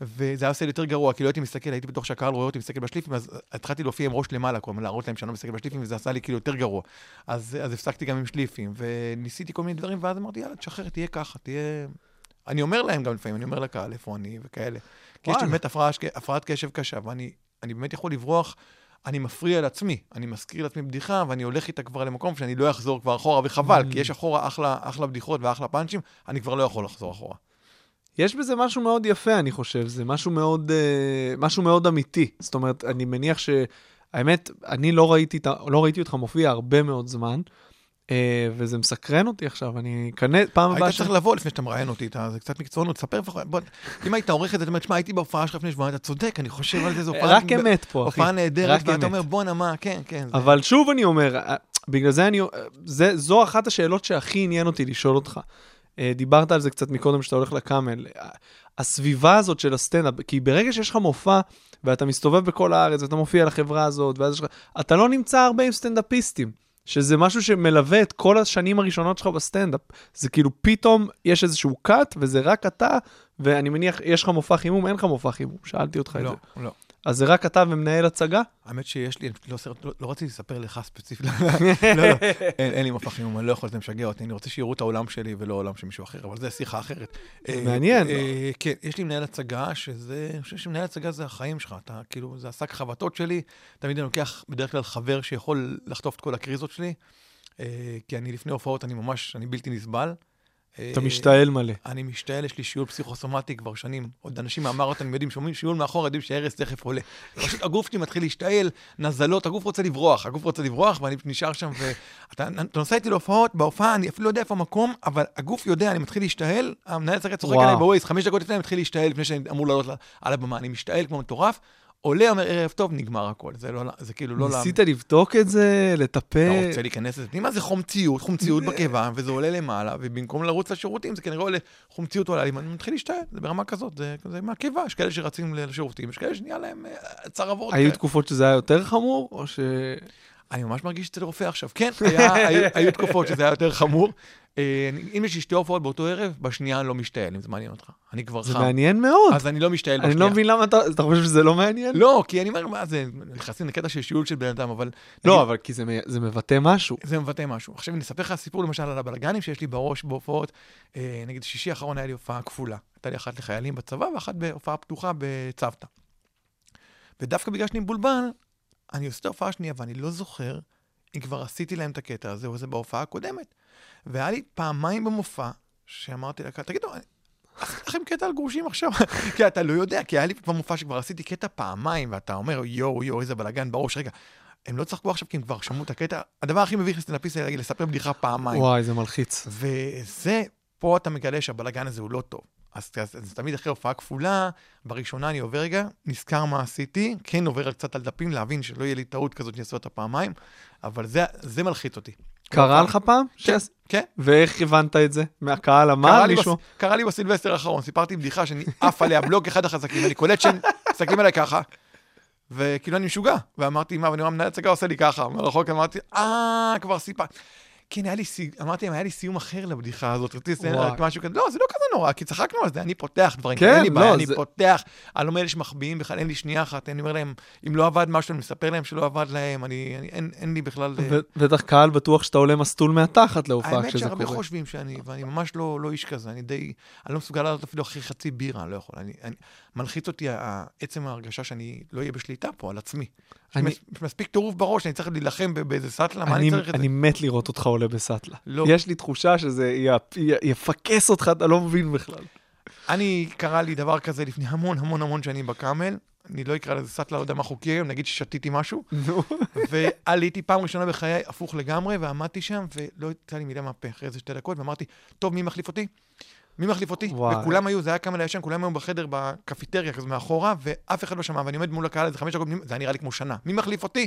וזה היה עושה לי יותר גרוע, כאילו הייתי מסתכל, הייתי בטוח שהקהל רואה אותי מסתכל בשליפים, אז התחלתי להופיע עם ראש למעלה, כל הזמן להראות להם שאני לא מסתכל בשליפים, וזה עשה לי כאילו יותר גרוע. אז, אז הפסקתי גם עם שליפים, וניסיתי כל מיני דברים, ואז אמרתי, יאללה, תשחרר, תהיה ככה, תהיה... אני אומר להם גם לפעמים, אני אומר לקהל איפה אני וכאלה. כי יש לי. באמת הפרעת, הפרעת קשב קשה, ואני אני באמת יכול לברוח, אני מפריע לעצמי, אני מזכיר לעצמי בדיחה, ואני הולך איתה כבר למקום שאני לא אחזור כבר אחורה, וחבל, Mm. כי יש אחורה אחלה, אחלה בדיחות ואחלה פאנצ'ים, אני כבר לא יכול לחזור אחורה. יש בזה משהו מאוד יפה, אני חושב. זה משהו מאוד, אה, משהו מאוד אמיתי. זאת אומרת, אני מניח ש... האמת, אני לא ראיתי, לא ראיתי אותך מופיע הרבה מאוד זמן, אה, וזה מסקרן אותי עכשיו. אני אכנס, פעם הבאה... היית צריך לבוא לפני שאתה מראיין אותי, אתה- זה קצת מקצוענות, לפחות, בוא, אם היית עורך את זה, אתה אומר, תשמע, הייתי בהופעה שלך לפני שבועיים, אתה צודק, אני חושב על זה, זו הופעה... רק אמת פה, אחי. הופעה נהדרת, ואתה. אומר, בואנה, מה, כן, כן. זה- אבל שוב אני אומר, אה, בגלל זה אני... זה, זו אחת השאלות שהכי עניין אותי לשאול אותך. אה, דיברת על זה קצת מקודם, שאתה הולך לקאמל. הסביבה הזאת של הסטנדאפ, כי ברגע שיש לך מופע, ואתה מסתובב בכל הארץ, ואתה מופיע לחברה הזאת, ואז יש לך... אתה לא נמצא הרבה עם סטנדאפיסטים, שזה משהו שמלווה את כל השנים הראשונות שלך בסטנדאפ. זה כאילו פתאום יש איזשהו cut, וזה רק אתה, ואני מניח, יש לך מופע חימום, אין לך מופע חימום, שאלתי אותך את לא, זה. לא. אז זה רק אתה ומנהל הצגה? האמת שיש לי, לא, לא, לא רציתי לספר לך ספציפית, לא, לא, אין, אין לי מופע חימום, אני לא יכול, זה משגע אותי, אני רוצה שיראו את העולם שלי ולא עולם של מישהו אחר, אבל זה שיחה אחרת. אה, מעניין. אה, כן, יש לי מנהל הצגה, שזה, אני חושב שמנהל הצגה זה החיים שלך, אתה כאילו, זה השק חבטות שלי, תמיד אני לוקח בדרך כלל חבר שיכול לחטוף את כל הקריזות שלי, אה, כי אני לפני הופעות, אני ממש, אני בלתי נסבל. אתה אה, משתעל מלא. אני משתעל, יש לי שיעול פסיכוסומטי כבר שנים. עוד אנשים מהמרתונים יודעים, שומעים שיעול מאחור, יודעים שהרס תכף עולה. פשוט הגוף שלי מתחיל להשתעל, נזלות, הגוף רוצה לברוח, הגוף רוצה לברוח, ואני נשאר שם, ואתה אתה נוסע איתי להופעות, בהופעה, אני אפילו לא יודע איפה המקום, אבל הגוף יודע, אני מתחיל להשתעל, המנהל צוחק וואו. עליי בווייז, חמש דקות לפני אני מתחיל להשתעל, לפני שאני אמור לעלות על הבמה, אני משתעל כמו מטורף, עולה, אומר ערב טוב, נגמר הכל. זה לא, זה כאילו לא... ניסית לבדוק את זה, לטפל? אתה רוצה להיכנס לזה פנימה, זה חומציות, חומציות בקיבה, וזה עולה למעלה, ובמקום לרוץ לשירותים, זה כנראה עולה, חומציות עולה לי, ואני מתחיל להשתעל, זה ברמה כזאת, זה, זה מהקיבה, יש כאלה שרצים לשירותים, יש כאלה שנהיה להם אה, צרבות. היו כאלה. תקופות שזה היה יותר חמור, או ש... אני ממש מרגיש אצל רופא עכשיו. כן, היה, היו, היו תקופות שזה היה יותר חמור. אה, אני- אם יש לי שתי הופעות באותו ערב, בשנייה אני לא משתעל, אם זה מעניין אותך. אני כבר זה חם. מעניין מאוד. אז אני לא משתעל אני בשנייה. לא מבין למה אתה... אתה חושב שזה לא מעניין? לא, כי אני אומר, מה זה, נכנסים לקטע של שיעול של בן אדם, אבל... לא, אבל כי זה זה מבטא משהו. זה מבטא משהו. עכשיו אני אספר לך סיפור למשל על הבלגנים שיש לי בראש בהופעות. אה, נגיד שישי האחרון היה לי הופעה כפולה. הייתה לי אחת לחיילים בצבא ואחת בהופעה פתוחה בצוותא. ודווקא בגלל שאני מבולבל, אני עושה את ההופעה השנייה ואני לא זוכר אם כבר עשיתי להם את הקטע הזה או זה בהופעה הקודמת. והיה לי פעמיים במופע שאמרתי לקהל, תגידו, אני- לכם קטע על גרושים עכשיו? כי אתה לא יודע, כי היה לי כבר מופע שכבר עשיתי קטע פעמיים, ואתה אומר, יואו, יואו, איזה בלאגן בראש. רגע, הם לא צחקו עכשיו כי הם כבר שמעו את הקטע. הדבר הכי מביך לסטנדאפיסט זה לספר בדיחה פעמיים. וואי, זה מלחיץ. וזה, פה אתה מגלה שהבלאגן הזה הוא לא טוב. אז, אז, אז תמיד אחרי הופעה כפולה, בראשונה אני עובר רגע, נזכר מה עשיתי, כן עובר קצת על דפים, להבין שלא יהיה לי טעות כזאת שאני אעשה אותה פעמיים, אבל זה, זה מלחיץ אותי. קרה לך פעם? כן, שעש- כן. ואיך הבנת את זה? מהקהל אמר מישהו? בס... קרה לי בסילבסטר האחרון, סיפרתי בדיחה שאני עף עליה בלוק אחד החזקים, אני קולט שהם מסתכלים עליי ככה, וכאילו אני משוגע, ואמרתי, מה, ואני רואה מנהל הצגה עושה לי ככה, מרחוק אמרתי, אה, כבר סיפר. כן, היה לי, סי- אמרתי להם, היה לי סיום אחר לבדיחה הזאת, רציתי וואי. רק משהו כזה, לא, זה לא כזה נורא, כי צחקנו על זה, אני פותח דברים, כן, אין לי בעיה, לא, אני זה- פותח, אני לא מאלה שמחביאים בכלל, אין לי שנייה אחת, אני אומר להם, אם לא עבד משהו, אני מספר להם שלא עבד להם, אני, אני- אין- אין לי בכלל... אה, בטח קהל בטוח שאתה עולה מסטול מהתחת להופעה האמת כשזה שהרבה קורה. חושבים שאני, ואני ממש לא, לא איש כזה, אני די, אני לא מסוגל לעלות אפילו אחרי חצי בירה, אני לא יכול. אני, אני, מלחיץ אותי עצם ההרגשה שאני לא אהיה בשליטה פה, על עצמי. אני- יש מס- מספיק טירוף בראש, אני צריך להילחם באיזה סאטלה, מה אני צריך את זה? אני מת לראות אותך עולה בסאטלה. לא. יש לי תחושה שזה י- י- יפקס אותך, אתה לא מבין בכלל. אני, קרה לי דבר כזה לפני המון המון המון שנים בקאמל, אני לא אקרא לזה סאטלה, לא יודע מה חוקי היום, נגיד ששתיתי משהו. ועליתי פעם ראשונה בחיי הפוך לגמרי, ועמדתי שם, ולא יצא לי מילה מהפה אחרי איזה שתי דקות, ואמרתי, טוב, מי מחליף אותי? מי מחליף אותי? וואי. וכולם היו, זה היה קאמל הישן, כולם היו בחדר בקפיטריה כזה מאחורה, ואף אחד לא שמע, ואני עומד מול הקהל איזה חמש דקות, זה היה נראה לי כמו שנה. מי מחליף אותי?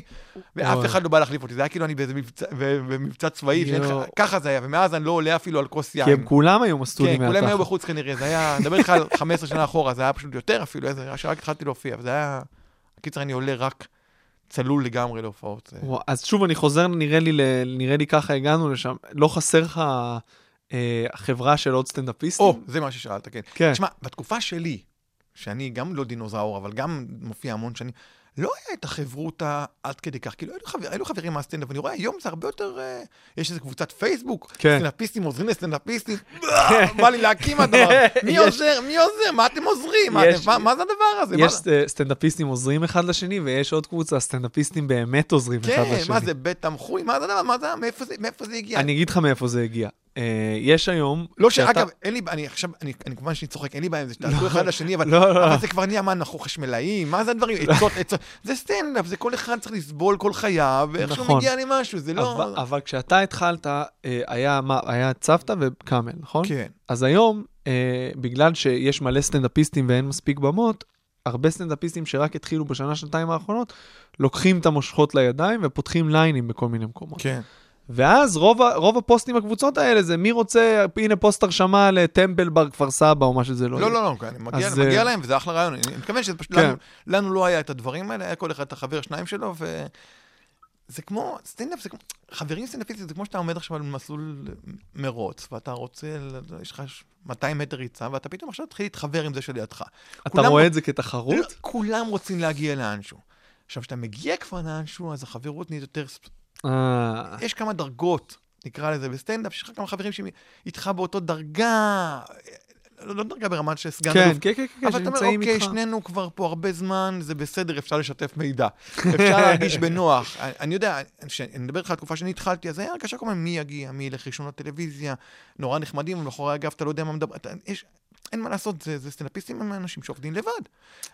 ואף וואי. אחד לא בא להחליף אותי, זה היה כאילו אני באיזה מבצע, במבצע צבאי, שאין לך-. ככה זה היה, ומאז אני לא עולה אפילו על כוס יין. כי הם כולם היו מסטולים כן, כולם היו. בחוץ כנראה, זה היה, אני מדבר איתך על 15 שנה אחורה, זה היה פשוט יותר אפילו, איזה, שרק התחלתי להופיע, וזה היה, בקיצר, אני עולה רק צלול לגמרי להופעות. אז שוב, אני חוזר, נראה לי, נראה לי ככה הגענו לשם. לא חסר לך חברה של עוד סטנדאפיסטים? או, זה מה ששאלת, כן. כן. תשמע, בתקופה שלי, שאני גם לא דינוזאור, אבל גם מופיע המון שנים, לא היה את החברותה עד כדי כך. כאילו, היו, חבר, היו חברים מהסטנדאפ, ואני רואה היום זה הרבה יותר... אה, יש איזו קבוצת פייסבוק, כן. סטנדאפיסטים עוזרים לסטנדאפיסטים, בא לי להקים הדבר. מי עוזר? מי עוזר? מה אתם עוזרים? מה, מה, מה זה הדבר הזה? מה- יש אה, סטנדאפיסטים עוזרים אחד לשני, ויש עוד קבוצה, סטנדאפיסטים באמת עוזרים אחד כן, לשני. מה זה, בית תמחוי? מה זה הדבר? מה זה, מאיפה זה, מאיפה זה הגיע? אני אגיד לך מאיפה זה הגיע. אה, יש היום... לא כשאתה- שאגב, אין לי, אני עכשיו, אני, כמובן שאני צוחק, אין לי בעיה עם זה שתעשו אחד לשני, אבל, לא, לא. אבל זה כבר נהיה מה, אנחנו חשמלאים, מה זה הדברים, עצות, עצות, זה סטנדאפ, זה כל אחד צריך לסבול כל חייו, ואיכשהו נכון. מגיע למשהו, זה לא... אבל, כשאתה התחלת, אה, היה צוותא וקאמל, נכון? כן, אז היום, אה, בגלל שיש מלא סטנדאפיסטים ואין מספיק במות, הרבה סטנדאפיסטים שרק התחילו בשנה, שנתיים האחרונות, לוקחים את המושכות לידיים ופותחים ליינים בכל מיני מקומות. כן. ואז רוב, רוב הפוסטים בקבוצות האלה זה מי רוצה, הנה פוסט הרשמה לטמבל בר כפר סבא או מה שזה לא לא, יהיה. לא, לא, אני מגיע, אז, מגיע אה, להם, וזה אחלה רעיון, אני מתכוון שזה פשוט, כן. לנו, לנו לא היה את הדברים האלה, היה כל אחד את החבר שניים שלו, ו... זה כמו, סטנדאפ זה כמו, חברים סטנדאפיסטים זה כמו שאתה עומד עכשיו על מסלול מרוץ, ואתה רוצה, יש לך 200 מטר ריצה, ואתה פתאום עכשיו תתחיל להתחבר עם זה שלידך. אתה כולם- רואה את זה כתחרות? לא, כולם רוצים להגיע לאנשהו. עכשיו, כשאתה מגיע כבר לאנשהו, אז החברות נהיית יותר... אה, יש כמה דרגות, נקרא לזה, בסטנדאפ, שיש לך כמה חברים שאיתך באותו דרגה, לא, לא דרגה ברמה של סגן כן, אלוף, כן, כן, כן, אבל אתה אומר, אוקיי, איתך. שנינו כבר פה הרבה זמן, זה בסדר, אפשר לשתף מידע. אפשר להרגיש בנוח. אני, אני יודע, כשאני מדבר איתך על התקופה שאני התחלתי, אז היה הרגשה כל הזמן מי יגיע, מי ילך ראשון לטלוויזיה, נורא נחמדים, ומאחורי הגב אתה לא יודע מה מדבר, אתה, יש, אין מה לעשות, זה, זה סטנדאפיסטים הם אנשים שעובדים לבד.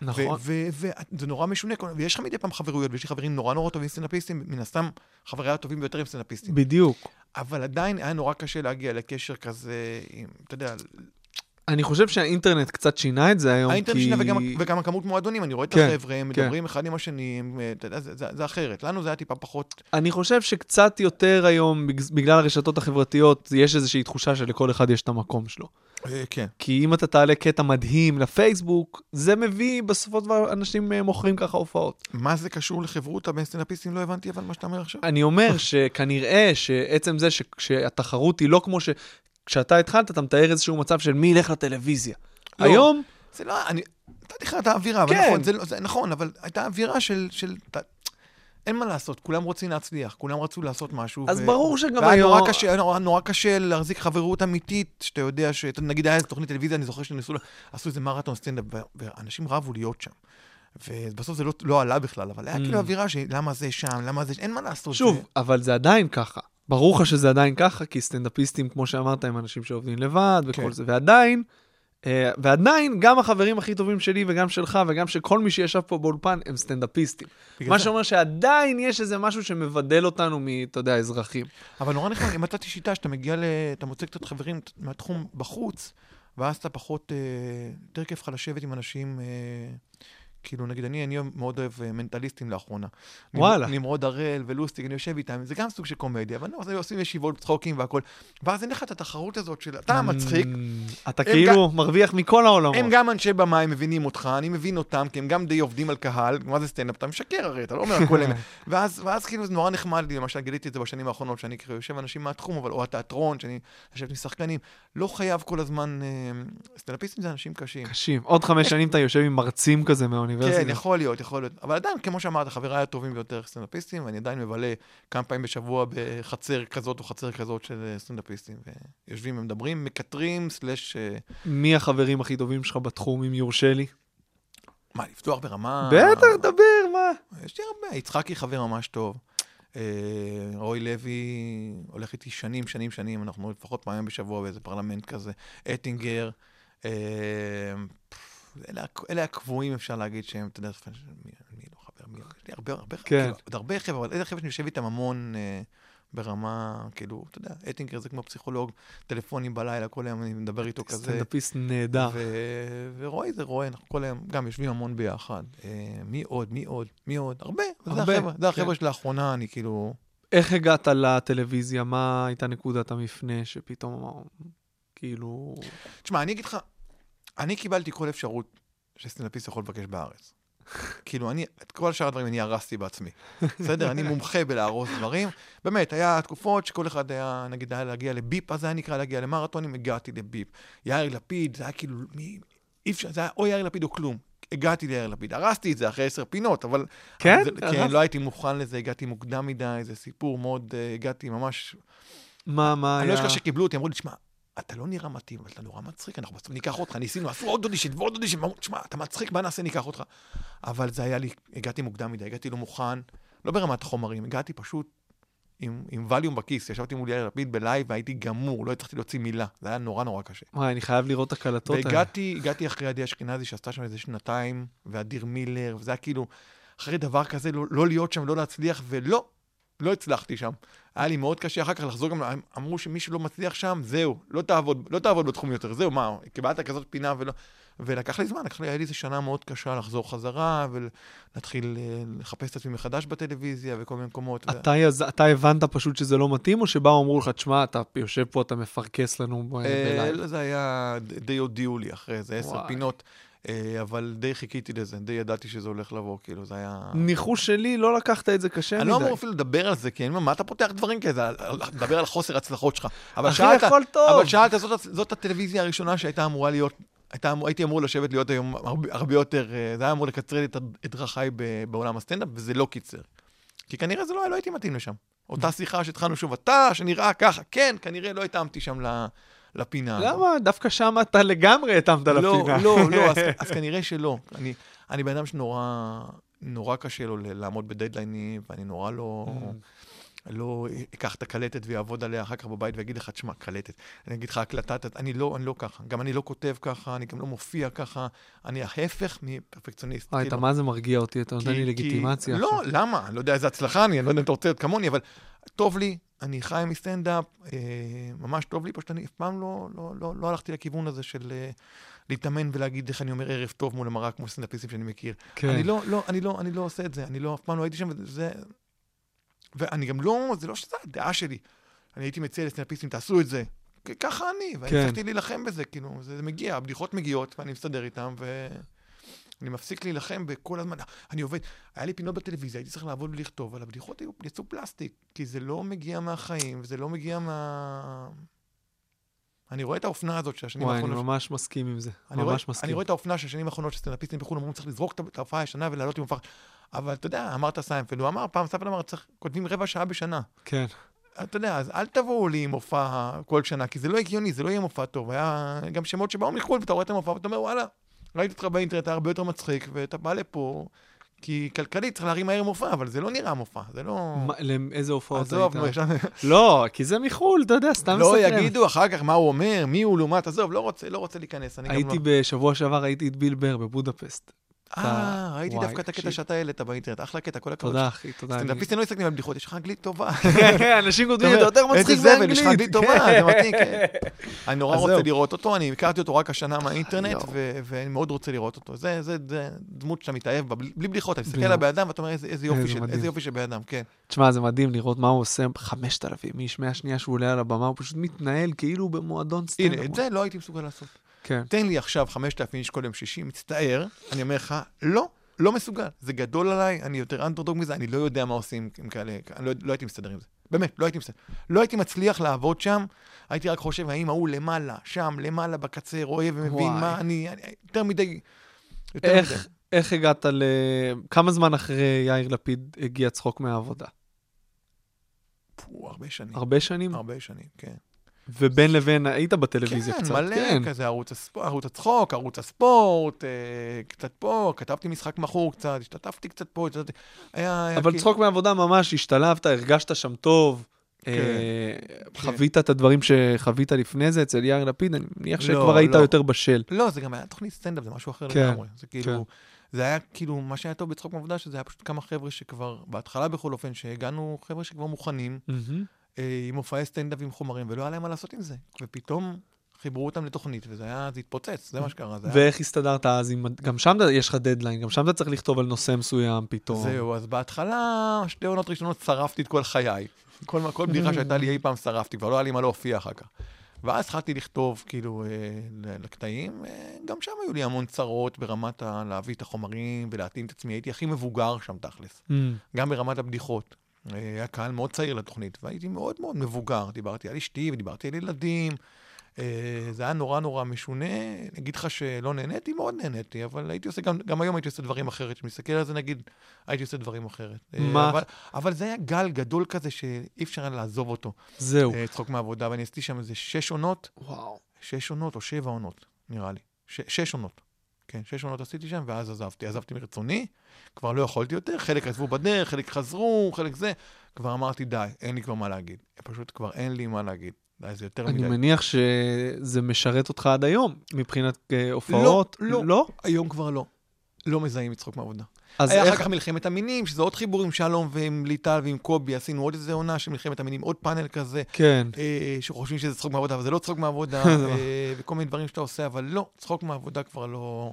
נכון. וזה נורא משונה, ויש לך מדי פעם חברויות, ויש לי חברים נורא נורא טובים סטנדאפיסטים, מן הסתם חבריי הטובים ביותר עם סטנדאפיסטים. בדיוק. אבל עדיין היה נורא קשה להגיע לקשר כזה, עם, אתה יודע, אני חושב שהאינטרנט קצת שינה את זה היום, האינטרנט כי... שינה וגם, וגם הכמות מועדונים, אני רואה את כן, החבר'ה, הם כן. מדברים אחד עם השני, הם, אה, אתה יודע, זה, זה, זה אחרת. לנו זה היה טיפה פחות... אני חושב שקצת יותר היום, בג- בגלל הרשתות החברתיות, יש איזושהי תחושה שלכל אחד יש את המקום שלו. אה, כן. כי אם אתה תעלה קטע מדהים לפייסבוק, זה מביא בסופו של דבר אנשים אה, מוכרים ככה הופעות. מה זה קשור לחברותה בין סטנדאפיסטים? לא הבנתי אבל מה שאתה אומר עכשיו. אני אומר שכנראה שעצם זה שהתחרות היא לא כמו ש... כשאתה התחלת, אתה מתאר איזשהו מצב של מי ילך לטלוויזיה. לא. היום, זה לא, אני... נתתי לך את האווירה, אבל כן. נכון, זה, לא- זה נכון, אבל הייתה אווירה של... של ת- אין מה לעשות, כולם רוצים להצליח, כולם רצו לעשות משהו. אז ברור שגם והיה היום... נורא קשה, נורא, נורא קשה להחזיק חברות אמיתית, שאתה יודע ש... נגיד היה איזה תוכנית טלוויזיה, אני זוכר שניסו, לה- עשו איזה מרתון סטנדאפ, ו- ואנשים רבו להיות שם. ובסוף זה לא, לא עלה בכלל, אבל היה Mm. כאילו אווירה של למה זה שם, למה זה... אין מה לעשות. שוב, זה... אבל זה עדיין ככה. ברור לך שזה עדיין ככה, כי סטנדאפיסטים, כמו שאמרת, הם אנשים שעובדים לבד וכל כן. זה. ועדיין, ועדיין, גם החברים הכי טובים שלי וגם שלך וגם של כל מי שישב פה באולפן, הם סטנדאפיסטים. מה שאומר שעדיין יש איזה משהו שמבדל אותנו מ, אתה יודע, אזרחים. אבל נורא נחמד, אם מצאתי שיטה שאתה מגיע ל... אתה מוצא קצת חברים מהתחום בחוץ, ואז אתה פחות... אה, יותר כיף לך לשבת עם אנשים, אה, כאילו, נגיד, אני, אני מאוד אוהב אה, מנטליסטים לאחרונה. וואלה. נמרוד הראל ולוסטיג, אני יושב איתם, זה גם סוג של קומדיה, אבל אנחנו עושים ישיבות, צחוקים והכול. ואז אין לך את התחרות הזאת של אתה מצחיק, Mm, אתה כאילו מרוויח מכל העולמות. הם גם אנשי במה, הם מבינים אותך, אני מבין אותם, כי הם גם די עובדים על קהל, מה זה סטנדאפ? אתה משקר הרי, אתה לא אומר הכל אמת. ואז, ואז כאילו זה נורא נחמד לי, למשל גיליתי את זה בשנים האחרונות, שאני כאילו יושב אנשים מהתחום, אבל או התיאטרון, שאני יושב עם שחקנים, לא חייב כל הזמן, אה, סטנדאפיסטים זה אנשים קשים. קשים. עוד חמש שנים אתה יושב עם מרצים כזה מהאוניברסיטה. כן, יכול להיות, יכול להיות. אבל עדיין, כמו שאמרת, חבריי הטובים ביותר סטנדאפיסטים, ואני עדיין מבלה כמה פעמים בשבוע בחצר כזאת או חצר כזאת של אה, סטנדאפיסטים. ויושבים ומדברים, מקטרים, סלאש... אה, מי החברים הכי טובים שלך בתחום, אם יורשה לי? מה, לפתוח ברמה... בטח, דבר, מה? יש לי הרבה. יצחקי חבר ממש טוב. אה, רוי לוי הולך איתי שנים, שנים, שנים, אנחנו לפחות פעמים בשבוע באיזה פרלמנט כזה. אטינגר. אלה, אלה הקבועים, אפשר להגיד שהם, אתה יודע, מי, מי לא חבר, מי לא, יש לי הרבה, הרבה, כן. כאילו, עוד הרבה חבר'ה, אבל אלה חבר'ה שאני יושב איתם המון אה, ברמה, כאילו, אתה יודע, אטינגר זה כמו פסיכולוג, טלפונים בלילה, כל היום אני מדבר איתו כזה. סטנדאפיסט נהדר. ו- ורועי זה רועי, אנחנו כל היום גם יושבים המון ביחד. אה, מי עוד, מי עוד, מי עוד? הרבה. זה הרבה, החבר'ה, זה החבר'ה כן. שלאחרונה, אני כאילו... איך הגעת לטלוויזיה? מה הייתה נקודת המפנה שפתאום אמר, כאילו... תשמע, אני אגיד לך, אני קיבלתי כל אפשרות שסטנדאפיסט יכול לבקש בארץ. כאילו, אני, את כל שאר הדברים אני הרסתי בעצמי. בסדר? אני מומחה בלהרוס דברים. באמת, היה תקופות שכל אחד היה, נגיד, היה להגיע לביפ, אז היה נקרא להגיע למרתונים, הגעתי לביפ. יאיר לפיד, זה היה כאילו, מי, אי אפשר, זה היה או יאיר לפיד או כלום. הגעתי ליאיר לפיד, הרסתי את זה אחרי עשר פינות, אבל... כן? זה, כן, הרסת? לא הייתי מוכן לזה, הגעתי מוקדם מדי, זה סיפור מאוד, אה, הגעתי ממש מה, מה אני לא היה? אשכח שקיבלו אותי, אמרו לי, תשמע, אתה לא נראה מתאים, אבל אתה נורא מצחיק, אנחנו בסוף ניקח אותך, ניסינו, עשו עוד אודישן ועוד אודישן, ואמרו, תשמע, אתה מצחיק, מה נעשה, ניקח אותך. אבל זה היה לי, הגעתי מוקדם מדי, הגעתי לא מוכן, לא ברמת החומרים, הגעתי פשוט עם, עם ואליום בכיס, ישבתי מול יאיר לפיד ב live והייתי גמור, לא הצלחתי להוציא מילה, זה היה נורא נורא קשה. וואי, אני חייב לראות את הקלטות האלה. והגעתי, הגעתי אחרי עדי אשכנזי, שעשתה שם איזה שנתיים, ואדיר מילר, וזה היה כאילו, אחרי דבר כזה, לא, לא להיות שם, לא להצליח, ולא, לא הצלחתי שם. היה לי מאוד קשה אחר כך לחזור גם, אמרו שמי שלא מצליח שם, זהו, לא תעבוד, לא תעבוד בתחום יותר, זהו, מה, קיבלת כזאת פינה ולא... ולקח לי זמן, לקח לי, היה לי איזה שנה מאוד קשה לחזור חזרה, ולהתחיל אה, לחפש את עצמי מחדש בטלוויזיה וכל מיני מקומות. ו- אתה, יז... אתה הבנת פשוט שזה לא מתאים, או שבאו אמרו לך, תשמע, אתה יושב פה, אתה מפרכס לנו אה, בלייב? לא, זה היה, די הודיעו לי אחרי איזה עשר. פינות, אה, אבל די חיכיתי לזה, די ידעתי שזה הולך לבוא, כאילו, זה היה... ניחוש שלי, לא לקחת את זה קשה אני מדי. לא אמור אפילו לדבר על זה, כי אני אומר, מה אתה פותח דברים כאלה? לדבר על חוסר הצלחות שלך. אבל שאלת. אבל שאלת, זאת, הטלוויזיה הראשונה שהייתה אמורה להיות, הייתה, אמור- הייתי אמור לשבת להיות היום הרבה, הרבה יותר, אה, זה היה אמור לקצר את, את דרכיי בעולם הסטנדאפ, וזה לא קיצר. כי כנראה זה לא, לא הייתי מתאים לשם. אותה שיחה שהתחלנו שוב, אתה, שנראה ככה, כן, כנראה לא התאמתי שם ל- לפינה. למה? דווקא שם אתה לגמרי התאמת לא, לפינה. לא, לא, אז, אז כנראה שלא. אני, אני בן אדם שנורא נורא קשה לו לעמוד בדדליינים, ואני נורא לא... לא אקח את הקלטת ויעבוד עליה אחר כך בבית ויגיד לך, תשמע, קלטת. אני אגיד לך, הקלטת, אני לא, אני לא ככה. גם אני לא כותב ככה, אני גם לא מופיע ככה. אני ההפך מפרפקציוניסט. וואי, אתה מה זה מרגיע אותי, אתה נותן לי לגיטימציה לא. למה? אני לא יודע איזה הצלחה אני, אני לא יודע אם אתה רוצה להיות כמוני, אבל טוב לי, אני חי מסטנדאפ, אה, ממש טוב לי, פשוט אני אף פעם לא, לא, לא, לא הלכתי לכיוון הזה של אה, להתאמן ולהגיד איך אני אומר ערב טוב מול המראה כמו סטנדאפיסטים שאני מכיר. כן. אני לא, לא, אני לא, אני לא עושה את זה, אני לא, אף פעם לא הייתי שם, וזה... ואני גם לא, זה לא שזה הדעה שלי. אני הייתי מציע לסטנדאפיסטים, תעשו את זה. ככה אני, ואני כן. הצלחתי להילחם בזה, כאילו, זה, זה מגיע, הבדיחות מגיעות, ואני מסתדר איתן, ו... אני מפסיק להילחם בכל הזמן. אני עובד, היה לי פינות בטלוויזיה, הייתי צריך לעבוד ולכתוב, אבל הבדיחות היו, יצאו פלסטיק, כי זה לא מגיע מהחיים, וזה לא מגיע מה... אני רואה את האופנה הזאת של השנים וואי, אני האחרונות. ממש מסכים עם זה. אני רואה, ממש מסכים. אני רואה את האופנה של השנים האחרונות שסטנדאפיסטים בחו"ל אמרו, צריך לזרוק את ההופעה הישנה ולעלות עם הופעה. אבל אתה יודע, אמרת סיינפלד, הוא אמר, פעם סיינפלד אמר, צריך, כותבים רבע שעה בשנה. כן. אתה יודע, אז אל תבואו לי עם מופע כל שנה, כי זה לא הגיוני, זה לא יהיה מופע טוב. היה גם שמות שבאו מחו"ל, ואתה רואה את המופע, ואתה אומר, וואלה, ראיתי אותך באינטרנט, היה הרבה יותר מצחיק, ואתה בא לפה, כי כלכלית צריך להרים מהר מופע, אבל זה לא נראה מופע, זה לא... מה- לאיזה הופעות עזוב, נו, היית? ישר... לא, כי זה מחו"ל, אתה יודע, סתם לא מסקרן. יגידו אחר כך מה הוא אומר, מי הוא לעומת, עזוב, לא רוצה, לא רוצה להיכנס. הייתי לא... בשבוע שעבר, ראיתי את ביל בר בבודפסט. אה, ראיתי דווקא את הקטע. שאתה העלית באינטרנט, אחלה קטע, כל הכבוד. תודה, אחי, תודה. אני- סטנדאפיסטים לא מסתכלים על בדיחות, יש לך אנגלית טובה. אנשים כותבים, אתה יותר מצחיק איזה זבל, באנגלית. יש לך אנגלית טובה, זה מתאים, כן. אני נורא רוצה. לראות אותו, אני הכרתי אותו רק השנה מהאינטרנט, ואני מאוד רוצה לראות אותו. זה דמות שאתה מתאהב בה, בלי בדיחות, אתה מסתכל על הבן אדם ואתה אומר, "איזה- איזה יופי איזה של- מדהים. איזה יופי של בן אדם, כן. תשמע, זה מדהים לראות מה הוא עושה, 5,000 איש, מהשנייה שהוא עולה על הבמה, הוא פשוט מתנהל כאילו במועדון סטנדאפ. הנה, את זה לא הייתי מסוגל לעשות. כן. תן לי עכשיו 5,000 איש כל יום שישי, מצטער, אני אומר לך, לא, לא מסוגל. זה גדול עליי, אני יותר אנדרדוג מזה, אני לא יודע מה עושים עם כאלה, אני לא, לא הייתי מסתדר עם זה. באמת, לא הייתי מסתדר. לא הייתי מצליח לעבוד שם, הייתי רק חושב, האם ההוא למעלה, שם, למעלה, בקצה, רואה ומבין וואי. מה אני, אני, יותר מדי... יותר איך, מדי. איך הגעת ל... כמה זמן אחרי יאיר לפיד הגיע צחוק מהעבודה? פו, הרבה שנים. הרבה שנים? הרבה שנים, כן. ובין לבין היית בטלוויזיה כן, קצת. מלא, כן, כזה ערוץ, הספ... ערוץ הצחוק, ערוץ הספורט, אה, קצת פה, כתבתי משחק מכור קצת, השתתפתי קצת פה, השתתפתי... היה... היה אבל כאילו- צחוק מהעבודה ממש, השתלבת, הרגשת שם טוב. כן, אה, כן. חווית את הדברים שחווית לפני זה אצל יאיר לפיד, אני מניח לא, שכבר היית לא. יותר בשל. לא, זה גם היה תוכנית סטנדאפ, זה משהו אחר כן, לגמרי. זה כאילו, כן. זה היה כאילו, מה שהיה טוב בצחוק מעבודה, שזה היה פשוט כמה חבר'ה שכבר, בהתחלה בכל אופן, שהגענו, חבר'ה שכבר מוכנים, מהמם. אה, עם מופעי סטנדאפ עם חומרים, ולא היה להם מה לעשות עם זה. ופתאום חיברו אותם לתוכנית, וזה היה, זה התפוצץ, זה מה שקרה. זה היה- ואיך הסתדרת אז עם... גם שם יש לך דדליין, גם שם אתה צריך לכתוב על נושא מסוים פתאום. זהו, אז בהתחלה, שתי עונות ראשונות שרפתי את כל חיי. כל, כל בדיחה שהייתה לי אי פעם שרפתי, כבר לא היה לי מה להופיע אחר כך. ואז התחלתי לכתוב, כאילו, אה, לקטעים. אה, גם שם היו לי המון צרות ברמת ה- להביא את החומרים ולהתאים את עצמי. הייתי הכי מבוגר שם, תכלס. אמ, גם ברמת הבדיחות. אה, היה קהל מאוד צעיר לתוכנית, והייתי מאוד מאוד מבוגר. דיברתי על אשתי ודיברתי על ילדים. אה, זה היה נורא נורא משונה. אגיד לך שלא נהניתי, מאוד נהניתי, אבל הייתי עושה, גם, גם היום הייתי עושה דברים אחרת. כשמסתכל על זה, נגיד, הייתי עושה דברים אחרת. אה, מה? אבל, אבל זה היה גל גדול כזה שאי אפשר היה לעזוב אותו. זהו. אה, צחוק מהעבודה, ואני עשיתי שם איזה שש עונות, וואו. שש עונות או שבע עונות, נראה לי. ש, שש עונות. כן, שש עונות עשיתי שם, ואז עזבתי. עזבתי מרצוני, כבר לא יכולתי יותר, חלק עזבו בדרך, חלק חזרו, חלק זה. כבר אמרתי, די, אין לי כבר מה להגיד. פשוט כבר אין לי מה להגיד. די, זה יותר אני מדי. מניח שזה משרת אותך עד היום, מבחינת אה, הופעות. לא. לא? היום כבר לא. לא מזהים מצחוק מעבודה. אז היה איך... אחר כך מלחמת המינים, שזה עוד חיבור עם שלום ועם ליטל ועם קובי, עשינו עוד איזה עונה של מלחמת המינים, עוד פאנל כזה, כן. אה, שחושבים שזה צחוק מעבודה, אבל זה לא צחוק מעבודה, זה אה, וכל מיני דברים שאתה עושה, אבל לא, צחוק מעבודה כבר לא...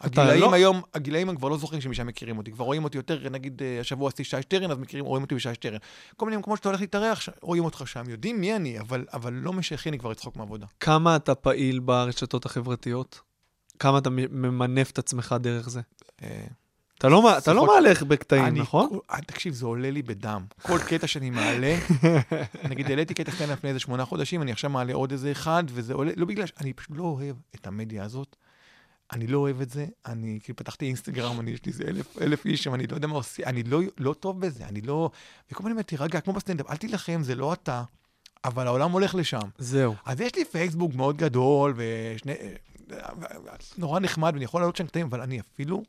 הגילאים לא- היום, הגילאים הם כבר לא זוכרים שמשם מכירים אותי, כבר רואים אותי יותר, נגיד אה, השבוע עשיתי שי שטרן, אז מכירים, רואים אותי בשי שטרן. כל מיני מקומות שאתה הולך להתארח, רואים אותך שם, יודעים מי אני, אבל, אבל לא משייכים לי כבר לצחוק מעבודה. כמה אתה פעיל ברשתות החברתיות? כמה אתה ממנף את עצמך דרך זה? אה, אתה לא, אתה לא מהלך בקטעים, אני- נכון? אה, תקשיב, זה עולה לי בדם. כל קטע שאני מעלה, נגיד העליתי קטע סטנדאפ לפני איזה שמונה חודשים, אני עכשיו מעלה עוד איזה אחד, וזה עולה, לא בגלל. אני פשוט לא אוהב את המדיה הזאת. אני לא אוהב את זה, אני כאילו פתחתי אינסטגרם, אני, יש לי איזה אלף, אלף איש שם, אני לא יודע מה עושים, אני לא, לא טוב בזה, אני לא... וכל מיני, תירגע, כמו בסטנדאפ, אל תילחם, זה לא אתה, אבל העולם הולך לשם. זהו. אז יש לי פייסבוק מאוד גדול, ושני... נורא נחמד, ואני יכול לעלות שם קטעים, אבל אני אפילו,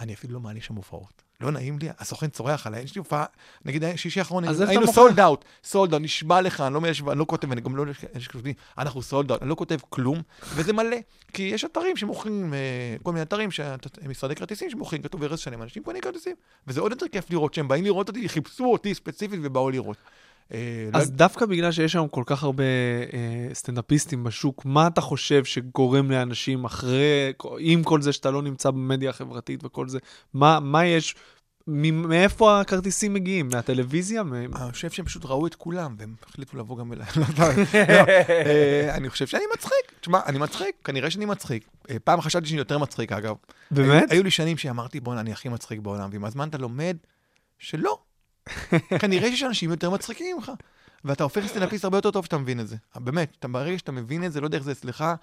אני אפילו לא מעלה שם הופעות. לא נעים לי, הסוכן צורח עליי, יש לי הופעה, נגיד שישי האחרון, היינו? sold out, sold out, נשבע לך, אני לא מאלה אני לא כותב, אני גם לא, אלה שכותבים, אנחנו sold out, אני לא כותב כלום, וזה מלא, כי יש אתרים שמוכרים, אה, כל מיני אתרים, משרדי כרטיסים שמוכרים, כתוב ארז שלם, אנשים קונים כרטיסים, וזה עוד יותר כיף לראות שהם באים לראות אותי, חיפשו אותי ספציפית ובאו לראות. אה, לא אז דווקא בגלל שיש היום כל כך הרבה אה, סטנדאפיסטים בשוק, מה אתה חושב שגורם לאנשים אחרי, עם כל זה שאתה לא נמצא במדיה החברתית וכל זה, מה, מה יש, מאיפה הכרטיסים מגיעים? מהטלוויזיה? אני חושב שהם פשוט ראו את כולם, והם החליטו לבוא גם אליי. לא, אה, אני חושב שאני מצחיק. תשמע, אני מצחיק, כנראה שאני מצחיק. אה, פעם חשבתי שאני יותר מצחיק, אגב. באמת? היו- היו לי שנים שאמרתי, בואנה, אני הכי מצחיק בעולם, ועם הזמן אתה לומד שלא. כנראה שיש אנשים יותר מצחיקים ממך. ואתה הופך לסטנדאפיסט הרבה יותר טוב שאתה מבין את זה. באמת, אתה, ברגע שאתה מבין את זה, לא דרך זה, סליחה,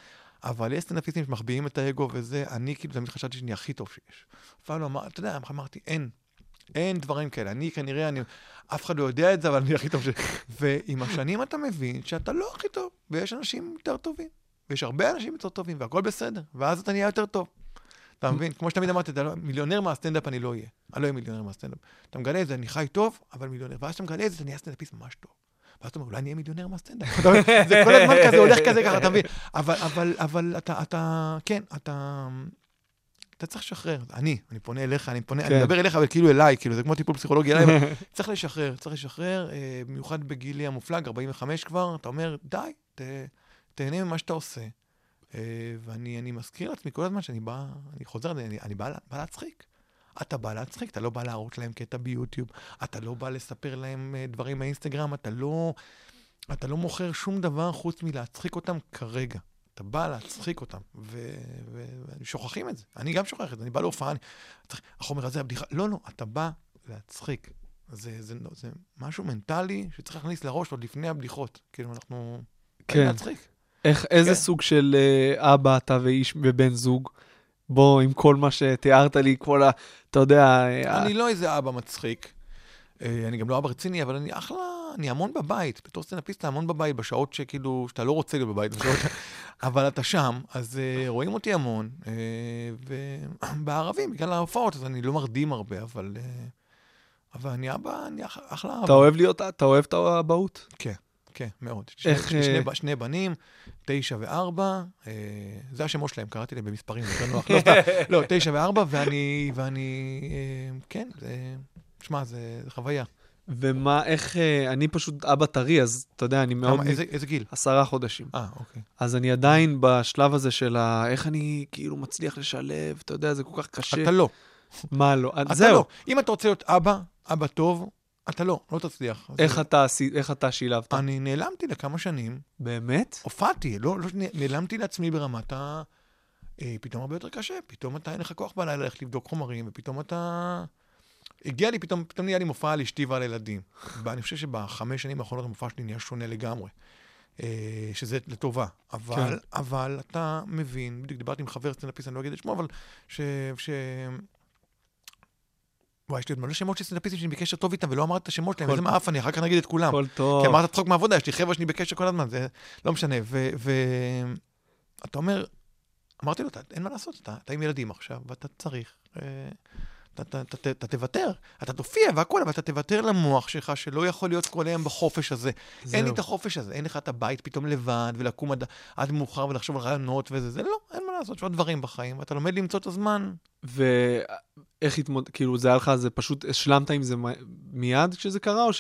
אבל יש סטנדאפיסטים שמחביאים את האגו וזה, אני כאילו תמיד חשבתי שאני הכי טוב שיש. אף פעם לא אתה יודע, אמרתי, אין. אין דברים כאלה. אני כנראה, אני, אף אחד לא יודע את זה, אבל אני הכי טוב ש... ועם השנים אתה מבין שאתה לא הכי טוב, ויש אנשים יותר טובים. ויש הרבה אנשים יותר טובים, והכל בסדר. ואז אתה נהיה יותר טוב. אתה מבין? כמו שתמיד אמרתי, לא, מיליונר מהסטנדאפ אני לא אהיה. אני לא אהיה מיליונר מהסטנדאפ. אתה מגלה את זה, אני חי טוב, אבל מיליונר. ואז אתה מגלה את זה, אתה נהיה סטנדאפיסט ממש טוב. ואז אתה אומר, אולי אני אהיה מיליונר מהסטנדאפ. זה כל הזמן כזה, הולך כזה ככה, אתה מבין? אבל, אבל, אבל אתה, אתה, כן, אתה, אתה צריך לשחרר. אני, אני פונה אליך, אני פונה, כן. אני מדבר אליך, אבל כאילו אליי, כאילו, זה כמו טיפול פסיכולוגי אליי, אבל צריך לשחרר, צריך לשחרר, אה, במיוחד בגילי המופלג, 45 כבר, אתה אומר, די, ת, תהנה ממה שאתה עושה. אה, ואני אני מזכיר לעצמי כל הזמן שאני בא, אני חוזר, אני, אני בא, בא להצחיק. אתה בא להצחיק, אתה לא בא להראות להם קטע ביוטיוב, אתה לא בא לספר להם אה, דברים באינסטגרם, אתה לא, אתה לא מוכר שום דבר חוץ מלהצחיק אותם כרגע. אתה בא להצחיק אותם, ושוכחים את זה. אני גם שוכח את זה, אני בא להופעה, אני... החומר הזה, הבדיחה, לא, לא, אתה בא להצחיק. זה, זה, זה, משהו מנטלי שצריך להכניס לראש עוד לפני הבדיחות. כאילו, אנחנו... כן. להצחיק. איך, איזה כן. סוג של אה, אבא אתה ואיש ובן זוג? בוא, עם כל מה שתיארת לי, כל ה... אתה יודע... אה, אני לא איזה אבא מצחיק. אה, אני גם לא אבא רציני, אבל אני אחלה, אני המון בבית. בתור סטנדאפיסט אתה המון בבית, בשעות שכאילו, שאתה לא רוצה להיות בבית, בשעות, אבל אתה שם, אז אה, רואים אותי המון. אה, ובערבים, בגלל ההופעות, אז אני לא מרדים הרבה, אבל... אה, אבל אני אבא, אני אח- אחלה אבא. אתה אוהב להיות, אתה אוהב את האבהות? כן, כן, מאוד. שני, איך, שני, שני, אה, ב- שני בנים, תשע וארבע, אה, זה השמות שלהם, קראתי להם במספרים, יותר נוח. לא, סתם, לא, תשע וארבע, ואני, ואני, אה, כן, זה, שמע, זה, זה חוויה. ומה, איך... אה, אני פשוט אבא טרי, אז אתה יודע, אני מאוד... כמה, איזה, איזה גיל? עשרה חודשים. אה, אוקיי. אז אני עדיין בשלב הזה של ה... איך אני כאילו מצליח לשלב, אתה יודע, זה כל כך קשה. אתה לא, מה לא? אתה זהו. לא. אם אתה רוצה להיות אבא, אבא טוב, אתה לא, לא תצליח. איך אתה, עשי- איך אתה שילבת? אני נעלמתי לכמה שנים, באמת? הופעתי, לא, לא, נעלמתי לעצמי ברמת ה... אה, פתאום הרבה יותר קשה, פתאום אתה אין לך כוח בלילה ללכת לבדוק חומרים, ופתאום אתה... הגיע לי, פתאום, פתאום נהיה לי מופע על אשתי ועל ילדים. ואני חושב שבחמש שנים האחרונות המופע שלי נהיה שונה לגמרי. אה, שזה לטובה. אבל. כן. אבל אתה מבין, בדיוק דיברתי עם חבר סטנדאפיסט, אני לא אגיד את שמו, אבל ש... ש... וואי, יש לי עוד מלא שמות של סטנדאפיסטים שאני בקשר טוב איתם ולא אמרתי את השמות שלהם, כל איזה. מעף אני, אחר כך נגיד את כולם. הכל טוב. כי אמרת צחוק מהעבודה, יש לי חבר'ה שאני בקשר כל הזמן, זה לא משנה. ואתה אומר, אמרתי לו, "אתה- אין מה לעשות, אתה אתה עם ילדים עכשיו, ואתה צריך, אה, אתה- תוותר, אתה תופיע והכול, אבל אתה תוותר למוח שלך, שלא יכול להיות כל היום בחופש הזה. אין לי. את החופש הזה, אין לך את הבית פתאום לבד, ולקום עד, עד מאוחר ולחשוב על רעיונות וזה, זה לא, אין מה לעשות, יש עוד דברים בחיים, ואתה לומד למצוא את הזמן. ואיך התמוד... כאילו, זה היה לך, זה פשוט השלמת עם זה מיד כשזה קרה, או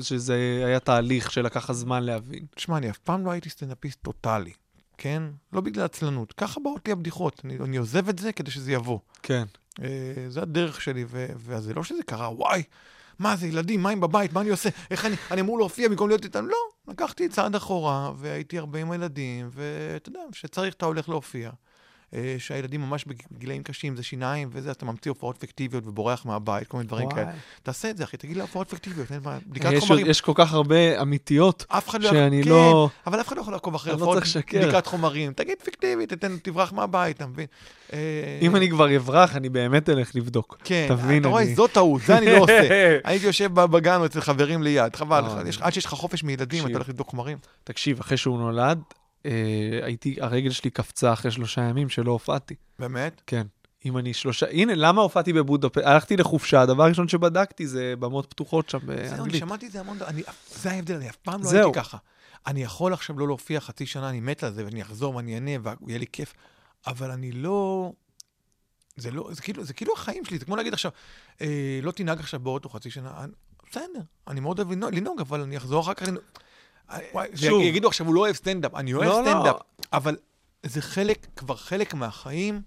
שזה היה תהליך שלקח לך זמן להבין? תשמע, אני אף פעם לא הייתי סטנדאפיסט טוטאלי, כן? לא בגלל עצלנות, ככה באות לי הבדיחות, אני, אני עוזב את זה כדי שזה יבוא. כן. אה, זה הדרך שלי, ו- וזה לא שזה קרה, וואי, מה זה, ילדים, מים בבית, מה אני עושה? איך אני, אני אמור להופיע במקום להיות איתם? לא, לקחתי צעד אחורה, והייתי הרבה עם הילדים, ואתה יודע, כשצריך אתה הולך להופיע. אה, שהילדים ממש בגילאים קשים, זה שיניים וזה, אתה ממציא הופעות פיקטיביות ובורח מהבית, כל מיני דברים כאלה. תעשה את זה, אחי, תגיד לי הופעות פיקטיביות, אין מה, בדיקת יש, חומרים. יש כל כך הרבה אמיתיות, לא... שאני כן, לא- אבל אף אחד לא יכול לעקוב אחרי לא הופעות. בדיקת חומרים. תגיד פיקטיבי, תתן, תברח מהבית, אתה מבין? אה, אם אני כבר אברח, אני באמת אלך לבדוק. כן, תבין, אתה רואה, אני- זו טעות, זה אני לא עושה. הייתי יושב בגן או אצל חברים ליד, חבל, לך, יש- עד שיש לך חופש מילדים. אתה הולך לבדוק חומרים. תקשיב, אחרי שהוא נולד, אה, הייתי, הרגל שלי קפצה אחרי שלושה ימים שלא הופעתי. באמת? כן. אם אני שלושה... הנה, למה הופעתי בבודפשט? הלכתי לחופשה, הדבר הראשון שבדקתי זה במות פתוחות שם זהו, אני באנגלית. שמעתי את זה המון, אני- זה ההבדל, אני אף פעם לא זהו. הייתי ככה. אני יכול עכשיו לא להופיע חצי שנה, אני מת על זה, ואני אחזור ואני אענה, ויהיה לי כיף, אבל אני לא... זה לא, זה כאילו, זה כאילו החיים שלי, זה כמו להגיד עכשיו, אה, לא תנהג עכשיו באוטו חצי שנה, אני, בסדר, אני מאוד אוהב לנהוג, אבל אני אחזור אחר כך שוב. יגידו עכשיו, הוא לא אוהב סטנדאפ, אני אוהב לא, לא. סטנדאפ, אבל זה חלק, כבר חלק מהחיים,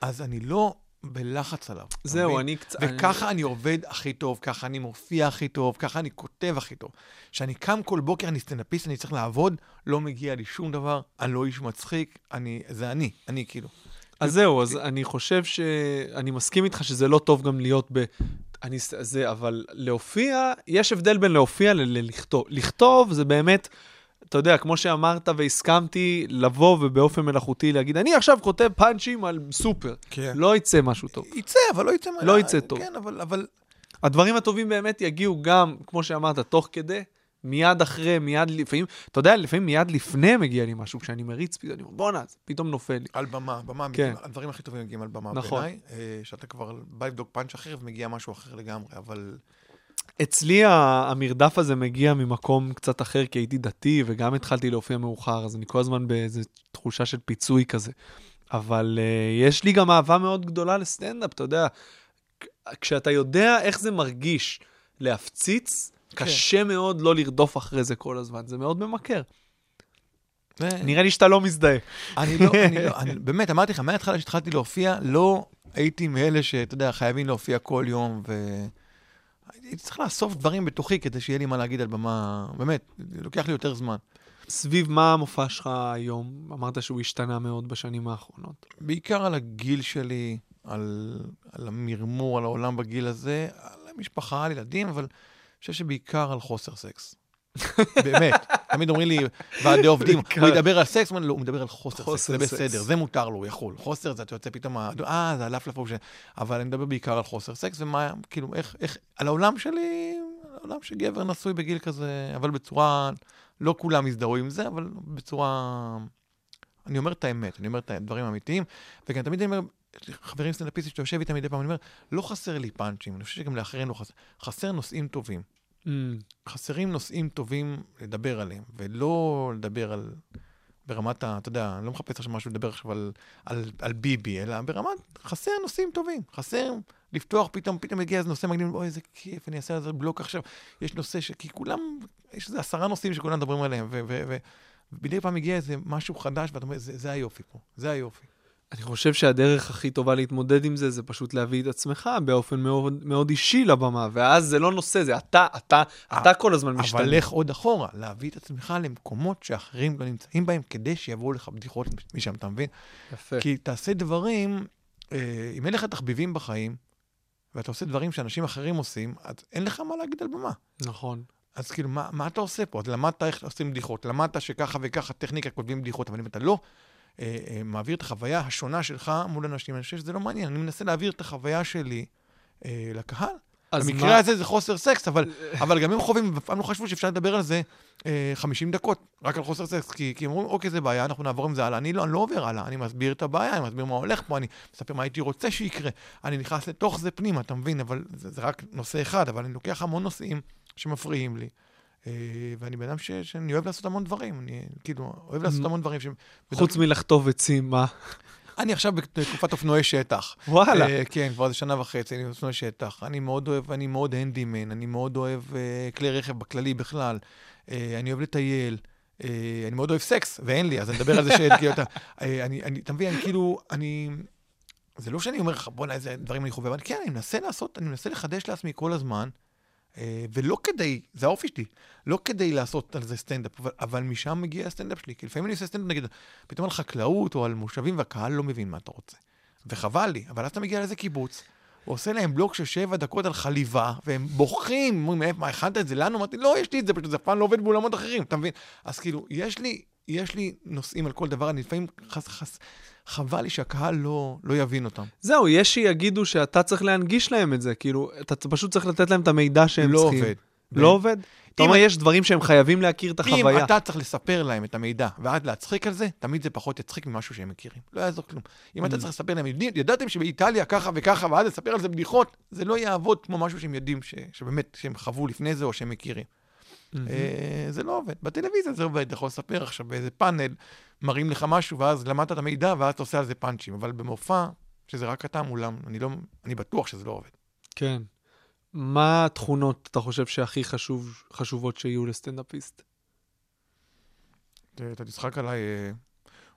אז אני לא בלחץ עליו. זהו? אני קצת... וככה אני עובד הכי טוב, ככה אני מופיע הכי טוב, ככה אני כותב הכי טוב. כשאני קם כל בוקר, אני סטנדאפיסט, אני צריך לעבוד, לא מגיע לי שום דבר, אני לא איש מצחיק, אני, זה אני, אני כאילו. אז זהו, אז אני חושב ש... אני מסכים איתך שזה לא טוב גם להיות ב... אני... זה, אבל להופיע, יש הבדל בין להופיע ללכתוב. לכתוב זה באמת, אתה יודע, כמו שאמרת והסכמתי, לבוא ובאופן מלאכותי להגיד, אני עכשיו כותב פאנצ'ים על סופר. כן. לא יצא משהו טוב. יצא, אבל לא יצא... לא יצא טוב. כן, אבל, אבל הדברים הטובים באמת יגיעו גם, כמו שאמרת, תוך כדי, מיד אחרי, מיד לפעמים, אתה יודע, לפעמים מיד לפני מגיע לי משהו, כשאני מריץ, פתאום אני אומר, בואנה, זה פתאום נופל לי. על במה, במה, כן. הדברים הכי טובים מגיעים על במה נכון. בעיניי, אה, שאתה כבר בא לבדוק פאנץ' אחר ומגיע משהו אחר לגמרי, אבל... אצלי המרדף הזה מגיע ממקום קצת אחר, כי הייתי דתי וגם התחלתי להופיע מאוחר, אז אני כל הזמן באיזו תחושה של פיצוי כזה. אבל uh, יש לי גם אהבה מאוד גדולה לסטנדאפ, אתה יודע. כשאתה יודע איך זה מרגיש להפציץ, כן. קשה מאוד לא לרדוף אחרי זה כל הזמן, זה מאוד ממכר. זה- נראה לי שאתה לא מזדהה. אני לא, אני לא, אני, באמת, אמרתי לך, מההתחלה שהתחלתי להופיע, לא הייתי מאלה שאתה יודע, חייבים להופיע כל יום, ו... הייתי צריך לאסוף דברים בתוכי כדי שיהיה לי מה להגיד על במה, באמת, לוקח לי יותר זמן. סביב מה המופע שלך היום? אמרת שהוא השתנה מאוד בשנים האחרונות. בעיקר על הגיל שלי, על, על המרמור, על העולם בגיל הזה, על המשפחה, על ילדים, אבל חושב שבעיקר על חוסר סקס. באמת, תמיד אומרים לי, ועדי עובדים, הוא ידבר על סקס? לא, הוא מדבר על חוסר סקס, זה. בסדר, זה מותר לו, הוא יכול. חוסר זה, אתה יוצא פתאום, ה- אה, זה הלפלף. אבל אני מדבר בעיקר על חוסר סקס, ומה, כאילו, איך, איך, על העולם שלי, העולם שגבר נשוי בגיל כזה, אבל בצורה, לא כולם יזדהו עם זה, אבל בצורה... אני אומר את האמת, אני אומר את הדברים האמיתיים, וגם תמיד אני אומר, חברים סטנדאפיסטים שאתה יושב איתם מדי פעם, אני אומר, לא חסר לי פאנצ'ים, אני חושב שגם לאחרים לא חסר, חסר נושאים טובים. Mm, חסרים נושאים טובים לדבר עליהם, ולא לדבר על... ברמת ה... אתה יודע, אני לא מחפש עכשיו משהו לדבר עכשיו על, על, על ביבי, אלא ברמת... חסר נושאים טובים. חסר לפתוח פתאום, פתאום הגיע איזה נושא מגניב, אוי, איזה כיף, אני אעשה על זה בלוק עכשיו. יש נושא ש... כי כולם... יש איזה עשרה נושאים שכולם מדברים עליהם, ו... ו, ו ומדי פעם הגיע איזה משהו חדש, ואתה אומר, זה, זה היופי פה, זה היופי. אני חושב שהדרך הכי טובה להתמודד עם זה, זה פשוט להביא את עצמך באופן מאוד, מאוד אישי לבמה, ואז זה לא נושא, זה אתה, אתה, אתה כל הזמן משתנה. אבל לך עוד אחורה, להביא את עצמך למקומות שאחרים לא נמצאים בהם, כדי שיבואו לך בדיחות משם, אתה מבין? יפה. כי תעשה דברים, אה, אם אין לך תחביבים בחיים, ואתה עושה דברים שאנשים אחרים עושים, אז אין לך מה להגיד על במה. נכון. אז כאילו, מה, מה אתה עושה פה? אז למדת איך עושים בדיחות, למדת שככה וככה טכניקה כותבים בדיחות, אבל אם אתה לא אה, אה, מעביר את החוויה השונה שלך מול אנשים, אני חושב שזה לא מעניין. אני מנסה להעביר את החוויה שלי אה, לקהל. במקרה מה- הזה זה חוסר סקס, אבל, אבל גם הם חווים, אף פעם לא חשבו שאפשר לדבר על זה אה, 50 דקות, רק על חוסר סקס, כי, כי הם אומרים, אוקיי, זה בעיה, אנחנו נעבור עם זה הלאה. אני לא, אני לא עובר הלאה, אני מסביר את הבעיה, אני מסביר מה הולך פה, אני מספר מה הייתי רוצה שיקרה, אני נכנס לתוך זה פנימה, אתה מבין? אבל זה, זה רק נושא אחד, אבל אני לוקח המון נושאים שמפריעים לי. אה, ואני בן אדם ש- שאני אוהב לעשות המון דברים, אני כאילו אוהב לעשות המון דברים שהם... חוץ מלחטוב עצים, מה? אני עכשיו בתקופת אופנועי שטח. וואלה. אה, כן, כבר איזה שנה וחצי, אני אופנועי שטח. אני מאוד אוהב, אני מאוד הנדימן, אני מאוד אוהב אה, כלי רכב בכללי בכלל. אה, אני אוהב לטייל. אה, אני מאוד אוהב סקס, ואין לי, אז אני מדבר על זה שאין, כאילו, אתה... אני, אני, אתה מבין, אני כאילו, אני... זה לא שאני אומר לך, בוא'נה, איזה דברים אני חווה, אבל כן, אני מנסה לעשות, אני מנסה לחדש לעצמי כל הזמן, ולא כדי, זה האופי שלי, לא כדי לעשות על זה סטנדאפ, אבל, אבל משם מגיע הסטנדאפ שלי. כי לפעמים אני עושה סטנדאפ, נגיד, פתאום על חקלאות או על מושבים, והקהל לא מבין מה אתה רוצה. וחבל לי, אבל אז אתה מגיע לאיזה קיבוץ, הוא עושה להם בלוק של שבע דקות על חליבה, והם בוכים, אומרים, "מאיפה, מה, הכנת את זה לנו? אמרתי, לא, יש לי את זה, פשוט זה אף פעם לא עובד באולמות אחרים, אתה מבין? אז כאילו, יש לי, יש לי נושאים על כל דבר, אני לפעמים, חס, חס, חבל לי שהקהל לא, לא יבין אותם. זהו, יש שיגידו שאתה צריך להנגיש להם את זה, כאילו, אתה פשוט צריך לתת להם את המידע שהם לא צריכים. עובד. לא עובד? אתה אומר, יש דברים שהם חייבים להכיר את אם החוויה. אתה צריך לספר להם את המידע ועד להצחיק על זה, תמיד זה פחות יצחיק ממשהו שהם מכירים. לא יעזור כלום. אם Mm. אתה צריך לספר להם, "יודעים- ידעתם שבאיטליה ככה וככה, ואז לספר על זה בדיחות, זה לא יעבוד כמו משהו שהם יודעים, ש- שבאמת, שהם חוו לפני זה או שהם מכירים. אה, זה לא עובד. בטלוויזיה זה עובד, אתה יכול לספר עכשיו באיזה פאנל, מראים לך משהו, ואז למדת את המידע, ואז אתה עושה על זה פאנצ'ים. אבל במופע, שזה רק אתה מולם, אני לא, אני בטוח שזה לא עובד. כן. מה התכונות אתה חושב שהכי חשוב, חשובות שיהיו לסטנדאפיסט? אתה תצחק עליי, אה,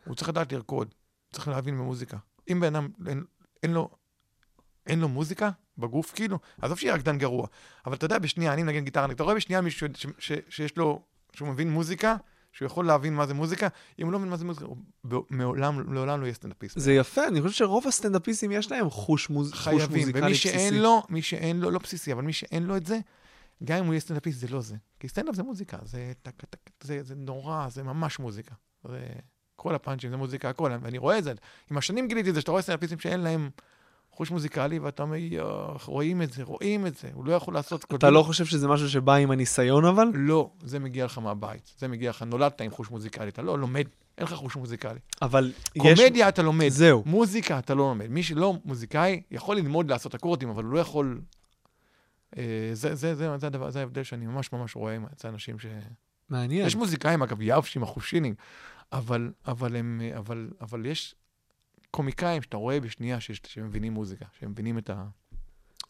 הוא צריך לדעת לרקוד, צריך להבין במוזיקה. אם בן אדם, אין, אין לו, אין לו מוזיקה בגוף, כאילו, עזוב שיהיה רקדן גרוע, אבל אתה יודע, בשנייה, אני מנגן גיטרה, אתה רואה בשנייה מישהו ש, ש, שיש לו, שהוא מבין מוזיקה, שהוא יכול להבין מה זה מוזיקה, אם הוא לא מבין מה זה מוזיקה, הוא ב- מעולם, לעולם לא יהיה סטנדאפיסט. זה יפה, אני חושב שרוב הסטנדאפיסטים יש להם חוש, מוז... חוש חייבים, מוזיקלי ומי בסיסי. שאין לו, מי שאין לו, לא בסיסי, אבל מי שאין לו את זה, גם אם הוא יהיה סטנדאפיסט, זה לא זה. כי סטנדאפ זה מוזיקה, זה, טק, טק, זה, זה נורא, זה ממש מוזיקה. זה, כל הפאנצ'ים זה מוזיקה, הכל, ואני רואה את זה. עם השנים גיליתי את זה, שאתה רואה סטנדאפיסטים שאין להם חוש מוזיקלי, ואתה אומר, יואו, רואים את זה, רואים את זה, הוא לא יכול לעשות... אתה לא חושב שזה משהו שבא עם הניסיון אבל? לא, זה מגיע לך מהבית, זה מגיע לך, נולדת עם חוש מוזיקלי, אתה לא לומד, אין לך חוש מוזיקלי. אבל יש... קומדיה אתה לומד, זהו. מוזיקה אתה לא לומד. מי שלא מוזיקאי יכול ללמוד לעשות אקורדים, אבל הוא לא יכול... אה, זה, זה, זה, זה, הדבר, זה ההבדל שאני ממש ממש רואה אצל אנשים ש... מעניין. יש מוזיקאים, אגב, יבשים, אחושינים, אבל, אבל, הם, אבל, אבל יש... קומיקאים שאתה רואה בשנייה שיש- שהם מבינים מוזיקה, שהם מבינים את ה...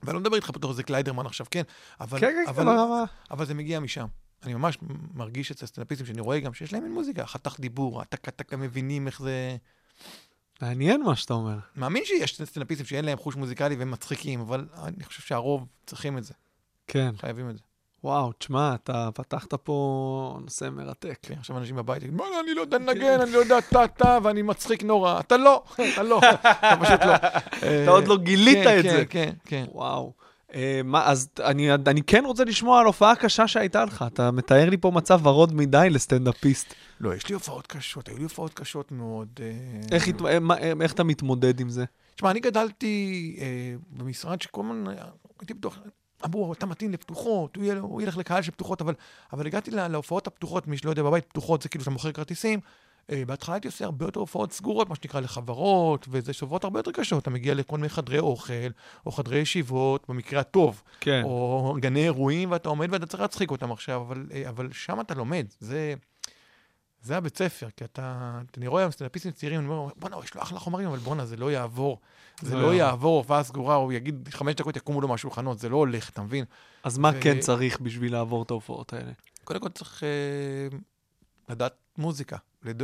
ואני לא מדבר איתך בתור איזה קליידרמן עכשיו, כן, אבל, כן, כן, אבל, כן, ברמה. אבל זה מגיע משם. אני ממש מרגיש אצל סטנדאפיסטים שאני רואה גם שיש להם מין מוזיקה, חתך דיבור, הטק טק הם מבינים איך זה... מעניין מה שאתה אומר. מאמין שיש סטנדאפיסטים שאין להם חוש מוזיקלי והם מצחיקים, אבל אני חושב שהרוב צריכים את זה, כן. חייבים את זה. וואו, תשמע, אתה פתחת פה נושא מרתק. כן, עכשיו אנשים בבית בוא'נה, אני לא יודע לנגן, אני לא יודע טה-טה, ואני מצחיק נורא. אתה לא, אתה לא, אתה פשוט לא. אתה עוד לא גילית כן, את כן, זה. כן, כן. וואו. אה, מה, אז אני, אני כן רוצה לשמוע על הופעה קשה שהייתה לך. אתה מתאר לי פה מצב ורוד מדי לסטנדאפיסט. לא, יש לי הופעות קשות, היו לי הופעות קשות מאוד. אה, איך, הת- אה, מה- איך אתה מתמודד עם זה? תשמע, אני גדלתי אה, במשרד שכל הזמן הייתי בטוח, אמרו, אתה מתאים לפתוחות, הוא, ילך לקהל של פתוחות, אבל, אבל הגעתי לה- להופעות הפתוחות, מי שלא יודע, בבית פתוחות זה כאילו שאתה מוכר כרטיסים. אה, בהתחלה הייתי עושה הרבה יותר הופעות סגורות, מה שנקרא, לחברות, וזה הופעות הרבה יותר קשות. אתה מגיע לכל מיני חדרי אוכל, או חדרי ישיבות, במקרה הטוב, כן. או גני אירועים, ואתה עומד ואתה צריך להצחיק אותם עכשיו, אבל, אה, אבל שם אתה לומד, זה... זה הבית ספר, כי אתה, אני רואה היום סטנדאפיסטים צעירים, אני אומר, בואנה, יש לו אחלה חומרים, אבל בואנה, זה לא יעבור. זה לא לא יעבור. הופעה סגורה, הוא יגיד, חמש דקות יקומו לו מהשולחנות, זה לא הולך, אתה מבין? אז מה כן צריך בשביל לעבור את ההופעות האלה? קודם כל צריך אה, לדעת מוזיקה,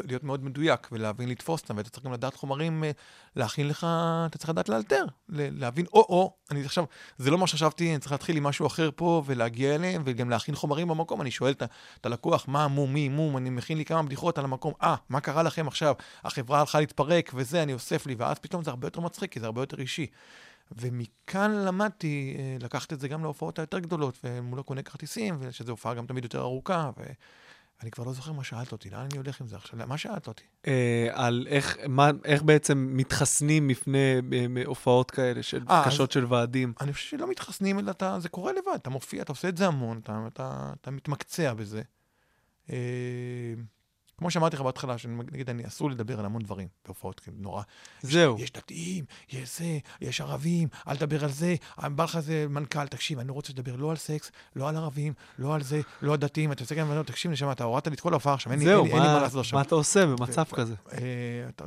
להיות מאוד מדויק ולהבין לתפוס אותם, ואתה צריך גם לדעת חומרים, אה, להכין לך, אתה צריך לדעת לאלתר, להבין, או-או, אני עכשיו, זה לא מה שחשבתי, אני צריך להתחיל עם משהו אחר פה ולהגיע אליהם, וגם להכין חומרים במקום, אני שואל את הלקוח, מה מו, מי, מו, אני מכין לי כמה בדיחות על המקום, אה, מה קרה לכם עכשיו? החברה הלכה להתפרק וזה, אני אוסף לי, ואז פתאום זה הרבה יותר מצחיק, כי זה הרבה יותר אישי. ומכאן למדתי אה, לקחת את זה גם להופעות היותר גדולות, ומול הקונה כרטיסים, ושזו הופעה גם תמיד יותר ארוכה, ואני כבר לא זוכר מה שאלת אותי, לאן אני הולך עם זה עכשיו? מה שאלת אותי? אה, על איך, מה, איך בעצם מתחסנים מפני אה, הופעות כאלה של אה, קשות של ועדים? אני חושב שלא מתחסנים, אלא אתה, זה קורה לבד, אתה מופיע, אתה עושה את זה המון, אתה, אתה, אתה מתמקצע בזה. אה, כמו שאמרתי לך בהתחלה, שנגיד, אני אסור לדבר על המון דברים בהופעות, כאילו, נורא. זהו. יש דתיים, יש זה, יש ערבים, אל תדבר על זה, בא לך איזה מנכ"ל, תקשיב, אני לא רוצה לדבר לא על סקס, לא על ערבים, לא על זה, לא על דתיים, אתה מסתכל ואומר, תקשיב, נשמה, אתה הורדת לי את כל ההופעה עכשיו, אין לי אין זהו, מה לעשות עכשיו. מה אתה עושה במצב כזה? אה, אתה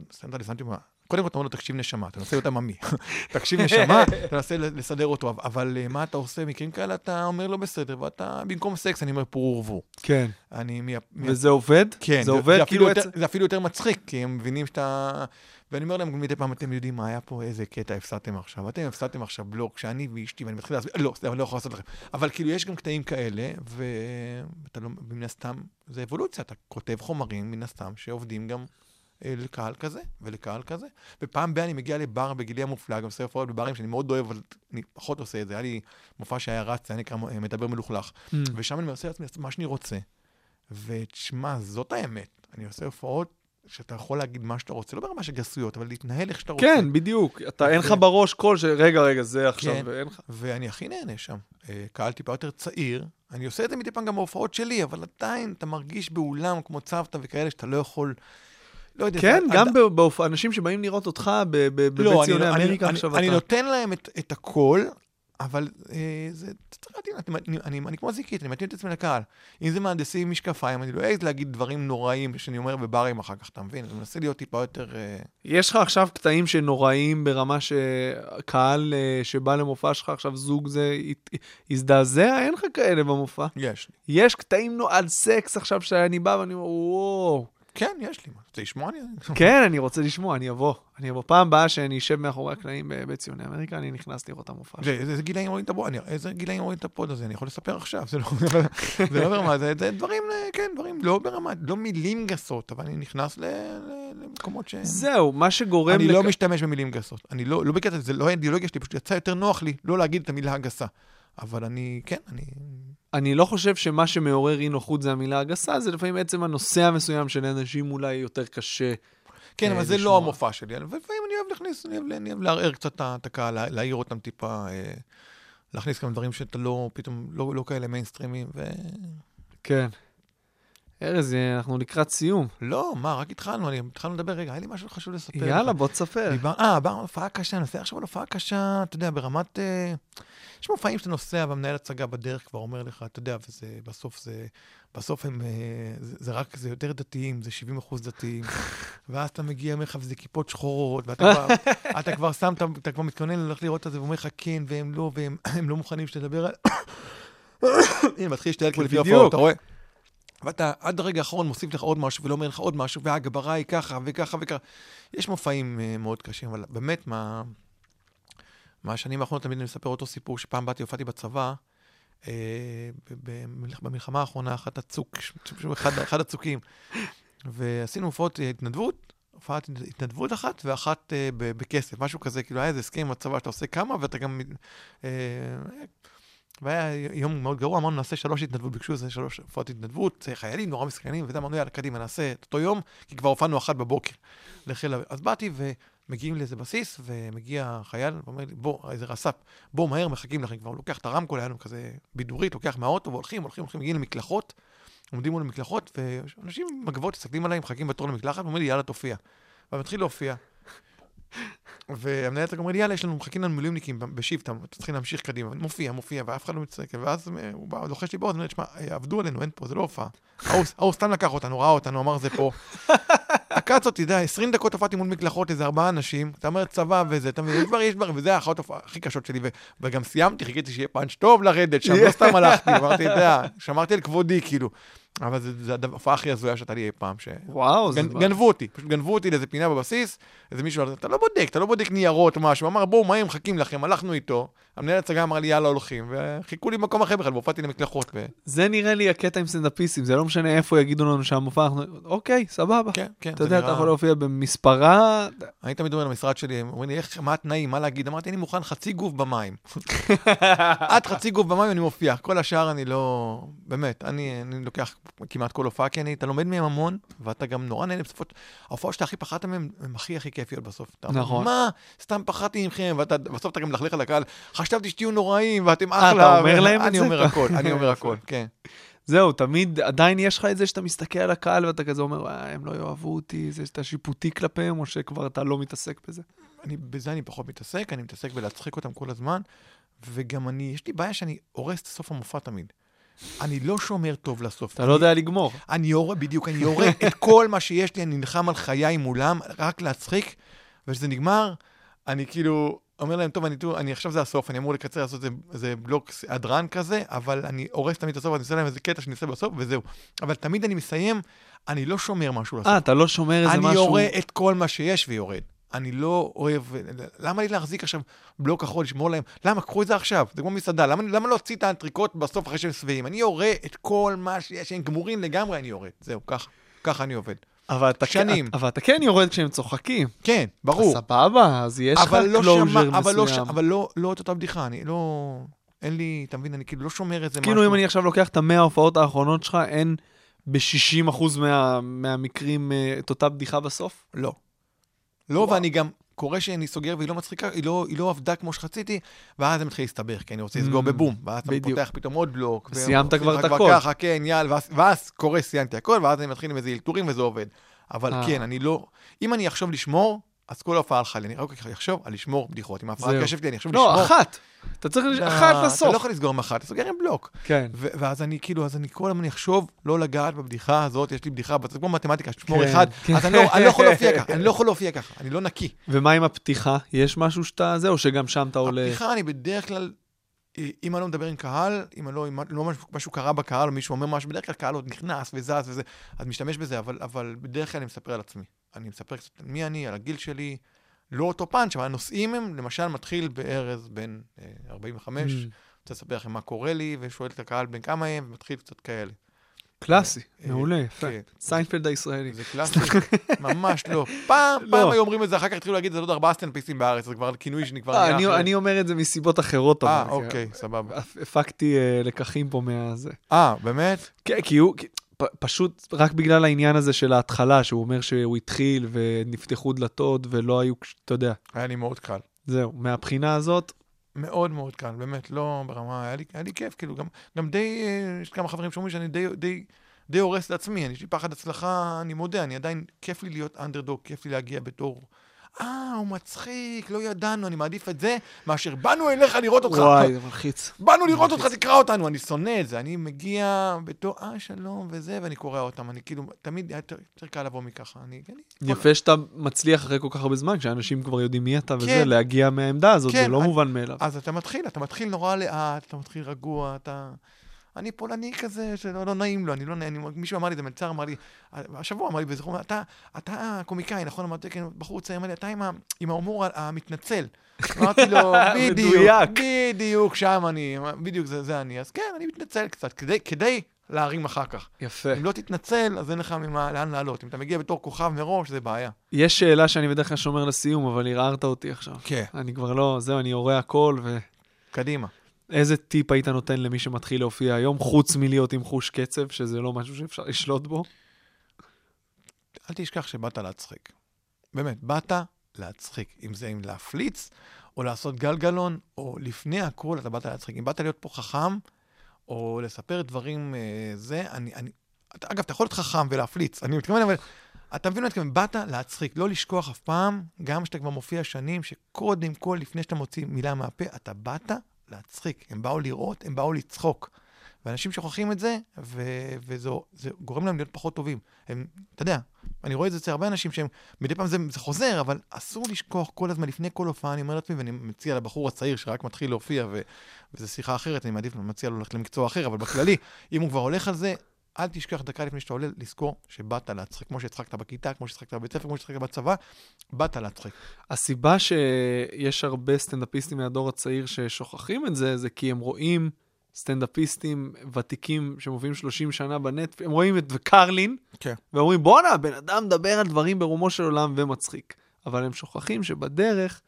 מה... קודם כל אתה אומר לו, תקשיב נשמה, אתה מנסה להיות עממי. תקשיב נשמה, תנסה ל- לסדר אותו, אבל- אה, מה אתה עושה? מקרים כאלה אתה אומר לו בסדר, ואתה, במקום סקס, אני אומר פור ורבו. כן. אני... מה- וזה עובד? כן, זה עובד כאילו... זה אפילו יותר מצחיק, כי הם מבינים שאתה... ואני אומר להם מדי פעם, אתם יודעים מה היה פה, איזה קטע הפסדתם עכשיו. אתם הפסדתם עכשיו בלוק, שאני ואשתי, ואני מתחיל להסביר, לא, אני לא יכול לעשות לכם. אבל כאילו, יש גם קטעים כאלה, ואתה לא, מן הסתם, זה אבולוציה, אתה כותב חומרים, מן הסתם, שעובדים גם לקהל כזה ולקהל כזה. ופעם ב- אני מגיע לבר בגילי המופלג, עושה הופעות בברים שאני מאוד אוהב, אבל אני פחות עושה את זה. היה לי מופע שהיה רץ, היה נקרא אה, מדבר מלוכלך. Mm. ושם אני מנסה לעצמי מה שאני רוצה. ותשמע, זאת האמת. אני עושה הופעות שאתה יכול להגיד מה שאתה רוצה, לא ברמה של גסויות, אבל להתנהל איך שאתה רוצה. כן, בדיוק. אתה, אין לך בראש קול של רגע, רגע, זה עכשיו, כן. ואין לך... ואני הכי נהנה שם. אה, קהל טיפה יותר צעיר. אני עושה את זה מדי פעם גם בהופעות שלי, אבל עדיין אתה מרגיש באולם כמו צוותא וכאלה שאתה לא יכול... לא יודע, כן, גם. אנשים שבאים לראות אותך בבית לא, אני, ציוני אמריקה עכשיו אני. נותן להם את, הכל, אבל אה, זה, אני, כמו זיקית, אני מתאים את עצמי לקהל. אם זה מהנדסים משקפיים, אני לא אעז להגיד דברים נוראים שאני אומר בברים אחר כך, אתה מבין? אני מנסה להיות טיפה יותר... אה, יש לך עכשיו קטעים שנוראים ברמה שקהל אה, שבא למופע שלך, עכשיו זוג זה יזדעזע? אין לך כאלה במופע. יש. יש קטעים על סקס עכשיו שאני בא ואני אומר, וואו. כן, יש לי. מה, רוצה לשמוע? אני... כן, אני רוצה לשמוע, אני אבוא. אני אבוא. פעם הבאה שאני אשב מאחורי הקלעים בבית ציוני אמריקה, אני נכנס לראות את המופע איזה גילאים רואים את הפוד? איזה גילאים רואים את הפוד הזה? אני יכול לספר עכשיו, זה לא, זה לא ברמה, זה, זה דברים, אה, כן, דברים לא ברמה, לא מילים גסות, אבל אני נכנס ל, ל, למקומות ש... זהו, מה שגורם... אני לא משתמש במילים גסות. אני לא, לא בקטע, זה לא האידיאולוגיה שלי, פשוט יצא יותר נוח לי לא להגיד את המילה הגסה. אבל אני, כן, אני... אני לא חושב שמה שמעורר אי נוחות זה המילה הגסה, זה לפעמים עצם הנושא המסוים שלאנשים אולי יותר קשה. כן, אה, אבל זה. לא המופע שלי. אבל לפעמים אני אוהב להכניס, אני אוהב, לערער קצת את- הקהל, לה- להעיר אותם טיפה, אה, להכניס כמה דברים שאתה לא, פתאום, לא, לא כאלה מיינסטרימים. כן. ארז, אה, אנחנו לקראת סיום. לא, מה, רק התחלנו, אני- התחלנו לדבר, רגע, היה לי משהו חשוב לספר. יאללה. בוא תספר. דיבר- אה, דיברנו על הופעה קשה, אני נוסע עכשיו על הופעה קשה, אתה יודע, ברמת... אה, יש מופעים שאתה נוסע והמנהל הצגה בדרך כבר אומר לך, אתה יודע, וזה, בסוף זה, בסוף הם, אה, זה, זה רק, זה יותר דתיים, זה 70 אחוז דתיים, ואז אתה מגיע, אומר לך, וזה כיפות שחורות, ואתה כבר, אתה כבר שם, אתה, אתה כבר מתכונן ללכת לראות את זה, ואומר לך כן, והם לא, והם הם לא מוכנים שתדבר על... הנה, מתחיל להשתעל כבר לפי בדיוק. ההופעות, אתה רואה? ואתה עד הרגע האחרון מוסיף לך עוד משהו ולא אומר לך עוד משהו, והגברה היא ככה וככה וככה. יש מופעים uh, מאוד קשים, אבל באמת, מה... מהשנים האחרונות תמיד אני מספר אותו סיפור, שפעם באתי, הופעתי בצבא, אה, במלחמה האחרונה, אחת הצוק, אחד, אחד הצוקים, ועשינו הופעות אה, התנדבות, הופעת התנדבות אחת ואחת אה, בכסף, משהו כזה, כאילו היה איזה הסכם עם הצבא שאתה עושה כמה ואתה גם... אה, והיה יום מאוד גרוע, אמרנו נעשה שלוש התנדבות, ביקשו איזה שלוש הופעות התנדבות, חיילים נורא מסכנים, וזה אמרנו יאללה קדימה נעשה את אותו יום, כי כבר הופענו אחת בבוקר לחיל. אז באתי ומגיעים לאיזה בסיס, ומגיע חייל ואומר לי, בוא, איזה רס"פ, בוא מהר, מחכים לכם. כבר הוא לוקח את הרמקול, היה לנו כזה בידורית, לוקח מהאוטו, והולכים, הולכים, הולכים, מגיעים למקלחות, עומדים מול המקלחות, ואנשים מגבות מסתכלים עליהם, מחכים בתור למקלחת, ואומרים לי, יאללה, תופיע. ומתחיל להופיע. והמנהלת אומר לי, יאללה, יש לנו, מחכים לנו מילואימניקים בשיפטה, צריכים להמשיך קדימה. מופיע, מופיע, ואף אחד לא מצטעק. ואז אה, הוא בא, לוחש לי באוזן, תשמע, אה, עבדו עלינו, אין פה, זה לא הופעה. ההוא- סתם לקח אותנו, ראה אותנו, אמר זה פה. עקץ אותי, אתה יודע, 20 דקות הופעתי מול מקלחות, איזה ארבעה אנשים, אתה אומר צבא וזה, אתה מבין, יש דברים, יש דברים, וזה ההופעה הכי קשות שלי, וגם סיימתי, חיכיתי שיהיה פאנץ' טוב לרדת שם, לא סתם הלכתי, אמרתי, אתה יודע, שמרתי על כבודי, כאילו. אבל זה- זה ההופעה הכי הזויה שהייתה לי אי פעם, ש... וואו, זה... גנ- גנבו אותי, פשוט גנבו אותי לאיזה פינה בבסיס, איזה מישהו, אתה לא בודק, אתה לא בודק ניירות משהו, אמר, בואו, מהר, מחכים לכם, הלכנו איתו, המנהל הצגה אמר לי, יאללה, הולכים, וחיכו לי במקום אחר בכלל, והופעתי למקלחות, ו... זה נראה לי הקטע עם סטנדאפיסטים, זה לא משנה איפה יגידו לנו שהמופע, אנחנו... אוקיי, סבבה. כן, כן, אתה זה יודע, אתה נראה- יכול להופיע במספרה, אני תמיד אומר למשרד שלי, הם אומרים לי, איך, מה התנאים, מה להגיד? אמרתי, אני מוכן חצי גוף במים. עד חצי גוף במים אני מופיע, כל השאר אני לא... באמת, אני, אני לוקח כמעט כל הופעה, כי אני, אתה לומד מהם המון, ואתה גם נורא נהנה בסופות. ההופעות שאתה הכי פחדת מהם, הן הכי הכי כיפיות בסוף. נכון. מה, סתם פחדתי מכם, ואתה בסוף אתה גם מלכלך על הקהל, חשבתי שתהיו נוראים, ואתם אה, אחלה. אתה אומר להם את אני זה? אומר הכל, אני אומר הכל, כן. זהו, תמיד, עדיין יש לך את זה שאתה מסתכל על הקהל ואתה כזה אומר, "וואי, הם לא יאהבו אותי, זה שאתה שיפוטי כלפיהם, או שכבר אתה לא מתעסק בזה. אני, בזה אני פחות מתעסק, אני מתעסק בלהצחיק אותם כל הזמן, וגם אני, יש לי בעיה שאני הורס את סוף המופע תמיד. אני לא שומר טוב לסוף. אתה לא יודע לגמור. אני יורה, בדיוק, אני יורה את כל מה שיש לי, אני נלחם על חיי מולם, רק להצחיק, וכשזה נגמר, אני כאילו אומר להם, טוב, אני, אני עכשיו זה הסוף, אני אמור לקצר, לעשות איזה, איזה בלוק הדרן כזה, אבל אני הורס תמיד את הסוף, אני עושה להם איזה קטע שאני עושה בסוף, וזהו. אבל תמיד אני מסיים, אני לא שומר משהו לסוף. אה, אתה לא שומר איזה אני משהו... יורה את כל מה שיש ויורד. אני לא אוהב, למה לי להחזיק עכשיו בלוק כחול, לשמור להם? למה? קחו את זה עכשיו, זה כמו מסעדה, למה, למה לא להוציא את האנטריקוט בסוף אחרי שהם שבעים? אני יורה את כל מה שיש, שהם גמורים לגמרי, אני יורד. זהו, ככה, ככה אני עובד. אבל אתה, שנים. אבל אתה כן יורד כשהם צוחקים. כן, ברור. סבבה, אז יש לך לא closer שמע, אבל לא, ש- מסוים. אבל לא, לא את אותה בדיחה, אני לא... אין לי, אתה מבין, אני כאילו לא שומר איזה משהו. כאילו אם אני עכשיו לוקח את המאה ההופעות האחרונות שלך, אין ב-60% מה, מהמקרים אה, את אותה בדיחה בסוף? לא. לא, ואני גם, קורה שאני סוגר והיא לא מצחיקה, היא לא, היא לא עבדה כמו שרציתי, ואז זה מתחיל להסתבך, כי אני רוצה לסגור Mm, בבום, ואז אתה. פותח פתאום עוד בלוק. סיימת עושים כבר את הכל. ככה, כן, יאללה, ואז, ואז קורה, סיימתי הכל, ואז אני מתחיל עם איזה אלתורים וזה עובד. אבל אה. כן, אני לא... אם אני אחשוב לשמור, אז כל ההופעה הלכה לי. אני רק אחשוב על לשמור בדיחות. עם ההפרעת זהו. קשב שלי, אני אחשוב לשמור. לא, אחת. אתה צריך לא, אחת אתה לא לסוף. יכול לסגור עם אחת, אתה סוגר עם בלוק. כן. ואז אני כאילו, אז אני כל הזמן אחשוב לא לגעת בבדיחה הזאת, יש לי בדיחה, זה כמו מתמטיקה, שתשמור כן, אחד, כן. אז אני לא- אני לא יכול להופיע ככה, אני לא יכול להופיע ככה, אני לא נקי. ומה עם הפתיחה? יש משהו שאתה... זה, או שגם שם אתה עולה... הפתיחה, אני בדרך כלל, אם אני לא מדבר עם קהל, אם אני לא, אם לא משהו, משהו קרה בקהל, או מישהו אומר משהו, בדרך כלל קהל עוד נכנס וזז וזה, אז משתמש בזה, אבל, אבל בדרך כלל אני מספר על עצמי. אני מספר קצת מי אני, על הגיל שלי, לא אותו פאנץ', אבל הנושאים הם, למשל, מתחיל בארז בן אה, 45, Mm. רוצה לספר לכם מה קורה לי, ושואל את הקהל בן כמה הם, ומתחיל קצת כאלה. קלאסי, אה, מעולה, יפה. כן. סיינפלד הישראלי. זה קלאסי, ממש לא. פעם, לא. פעם היו אומרים את זה, אחר כך התחילו להגיד זה עוד ארבעה סטנדאפיסטים בארץ, זה כבר כינוי כבר... אה, אני- אומר את זה מסיבות אחרות. אה, אבל, אוקיי, סבבה. הפ- הפקתי אה, לקחים פה מהזה. אה, באמת? כן, כי הוא, פ- פשוט רק בגלל העניין הזה של ההתחלה, שהוא אומר שהוא התחיל ונפתחו דלתות ולא היו, אתה יודע, היה לי מאוד קל. זהו, מהבחינה הזאת, מאוד מאוד קל, באמת, לא ברמה, היה לי, היה לי כיף, כאילו, גם, גם די, אה, יש כמה חברים שאומרים שאני די, די די הורס לעצמי, אני יש לי פחד הצלחה, אני מודה, אני עדיין, כיף לי להיות אנדרדוג, כיף לי להגיע בתור... אה, הוא מצחיק, לא ידענו, אני מעדיף את זה, מאשר באנו אליך לראות אותך. וואי, זה מלחיץ. באנו לראות אותך, תקרא אותנו, אני שונא את זה. אני מגיע בתור, אה, שלום, וזה, ואני קורא אותם. אני כאילו, תמיד היה יותר, קל לבוא מככה. אני, יפה שאתה מצליח אחרי כל כך הרבה זמן, כשאנשים כבר יודעים מי אתה וזה, כן. להגיע מהעמדה הזאת, זה כן, לא מובן מאליו. אז אתה מתחיל, אתה מתחיל נורא לאט, אתה מתחיל רגוע, אתה... אני פולני כזה, שלא לא נעים לו, אני לא נעים, מישהו אמר לי, זה מלצר אמר לי, השבוע אמר לי בזכרון, אתה, אתה קומיקאי, נכון? אמרתי, כן, בחור צעיר, אמר לי, אתה עם, עם ההומור המתנצל. אמרתי לו, בדיוק. בדיוק, שם אני, בדיוק, זה, זה אני. אז כן, אני מתנצל קצת, כדי, כדי להרים אחר כך. יפה. אם לא תתנצל, אז אין לך ממה, לאן לעלות. אם אתה מגיע בתור כוכב מראש, זה בעיה. יש שאלה שאני בדרך כלל שומר לסיום, אבל ערערת אותי עכשיו. כן. אני כבר לא, זהו, אני יורה הכל, ו... קדימה. איזה טיפ היית נותן למי שמתחיל להופיע היום, חוץ מלהיות עם חוש קצב, שזה לא משהו שאפשר לשלוט בו? אל תשכח שבאת להצחיק. באמת, באת להצחיק. אם זה עם להפליץ, או לעשות גלגלון, או לפני הכל אתה באת להצחיק. אם באת להיות פה חכם, או לספר דברים אה, זה, אני, אני... אתה, אגב, אתה יכול להיות חכם ולהפליץ, אני מתכוון, אבל... אתה מבין מה מתכוון? באת להצחיק, לא לשכוח אף פעם, גם כשאתה כבר מופיע שנים, שקודם כל, לפני שאתה מוציא מילה מהפה, אתה באת להצחיק. הם באו לראות, הם באו לצחוק. ואנשים שוכחים את זה, ו- וזה זה גורם להם להיות פחות טובים. הם, אתה יודע, אני רואה את זה אצל הרבה אנשים שהם, מדי פעם זה, זה חוזר, אבל אסור לשכוח כל הזמן, לפני כל הופעה, אני אומר לעצמי, ואני מציע לבחור הצעיר שרק מתחיל להופיע, ו- וזו שיחה אחרת, אני מעדיף, אני מציע לו ללכת למקצוע אחר, אבל בכללי, אם הוא כבר הולך על זה, אל תשכח דקה לפני שאתה עולה, לזכור שבאת להצחיק, כמו שהצחקת בכיתה, כמו שהצחקת בבית ספר, כמו שהצחקת בצבא, באת להצחיק. הסיבה שיש הרבה סטנדאפיסטים מהדור הצעיר ששוכחים את זה, זה כי הם רואים סטנדאפיסטים ותיקים שמופיעים 30 שנה בנט, הם רואים את קרלין, כן. ואומרים, בואנה, הבן אדם מדבר על דברים ברומו של עולם ומצחיק. אבל הם שוכחים שבדרך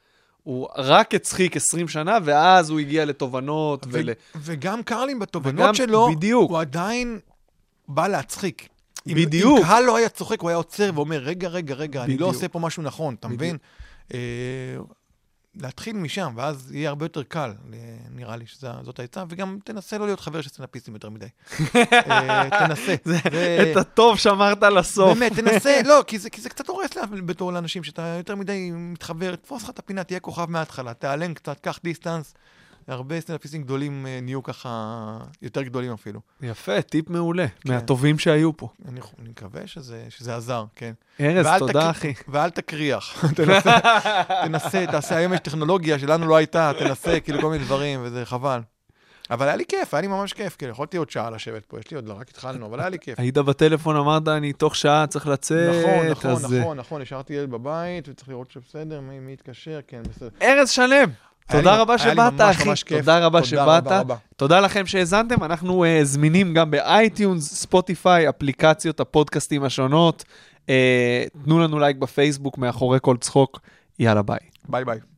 הוא רק הצחיק 20 שנה, ואז הוא הגיע לתובנות ו- ול... וגם קרלין וגם- בתובנות שלו, בדיוק. הוא עדיין בא להצחיק. בדיוק. אם קהל לא היה צוחק, הוא היה עוצר ואומר, רגע, רגע, רגע, אני לא בדיוק. עושה פה משהו נכון, אתה בדיוק. מבין? אה, להתחיל משם, ואז יהיה הרבה יותר קל, אה, נראה לי שזאת העצה, וגם תנסה לא להיות חבר של סטנדאפיסטים יותר מדי. אה, תנסה. זה- את הטוב שמרת לסוף. באמת, תנסה, לא, כי זה, כי זה קצת הורס בתור לאנשים, שאתה יותר מדי מתחבר, תפוס לך את הפינה, תהיה כוכב מההתחלה, תיעלם קצת, קח דיסטנס. הרבה סטנדאפיסטים גדולים אה, נהיו ככה, יותר גדולים אפילו. יפה, טיפ מעולה, כן. מהטובים שהיו פה. אני, אני מקווה שזה, שזה עזר, כן. ארז, תודה, תקר- אחי. ואל תקריח. תנסה, תנסה, תעשה, היום יש טכנולוגיה שלנו לא הייתה, תנסה, כאילו כל מיני דברים, וזה חבל. אבל היה לי כיף, היה לי ממש כיף, כאילו, יכולתי עוד שעה לשבת פה, יש לי עוד, רק התחלנו, אבל היה לי כיף. היית בטלפון, אמרת, אני תוך שעה צריך לצאת. נכון, נכון, אז, אה, נכון, נכון, השארתי ילד בבית, וצריך לראות שבסדר, מי מי יתקשר, כן, בסדר. ארז שלם, תודה רבה שבאת, אחי. תודה רבה שבאת. תודה לכם שהאזנתם, אנחנו אה, זמינים גם ב iTunes, ספוטיפיי, אפליקציות הפודקאסטים השונות. אה, תנו לנו לייק בפייסבוק מאחורי כל צחוק. יאללה ביי. ביי ביי.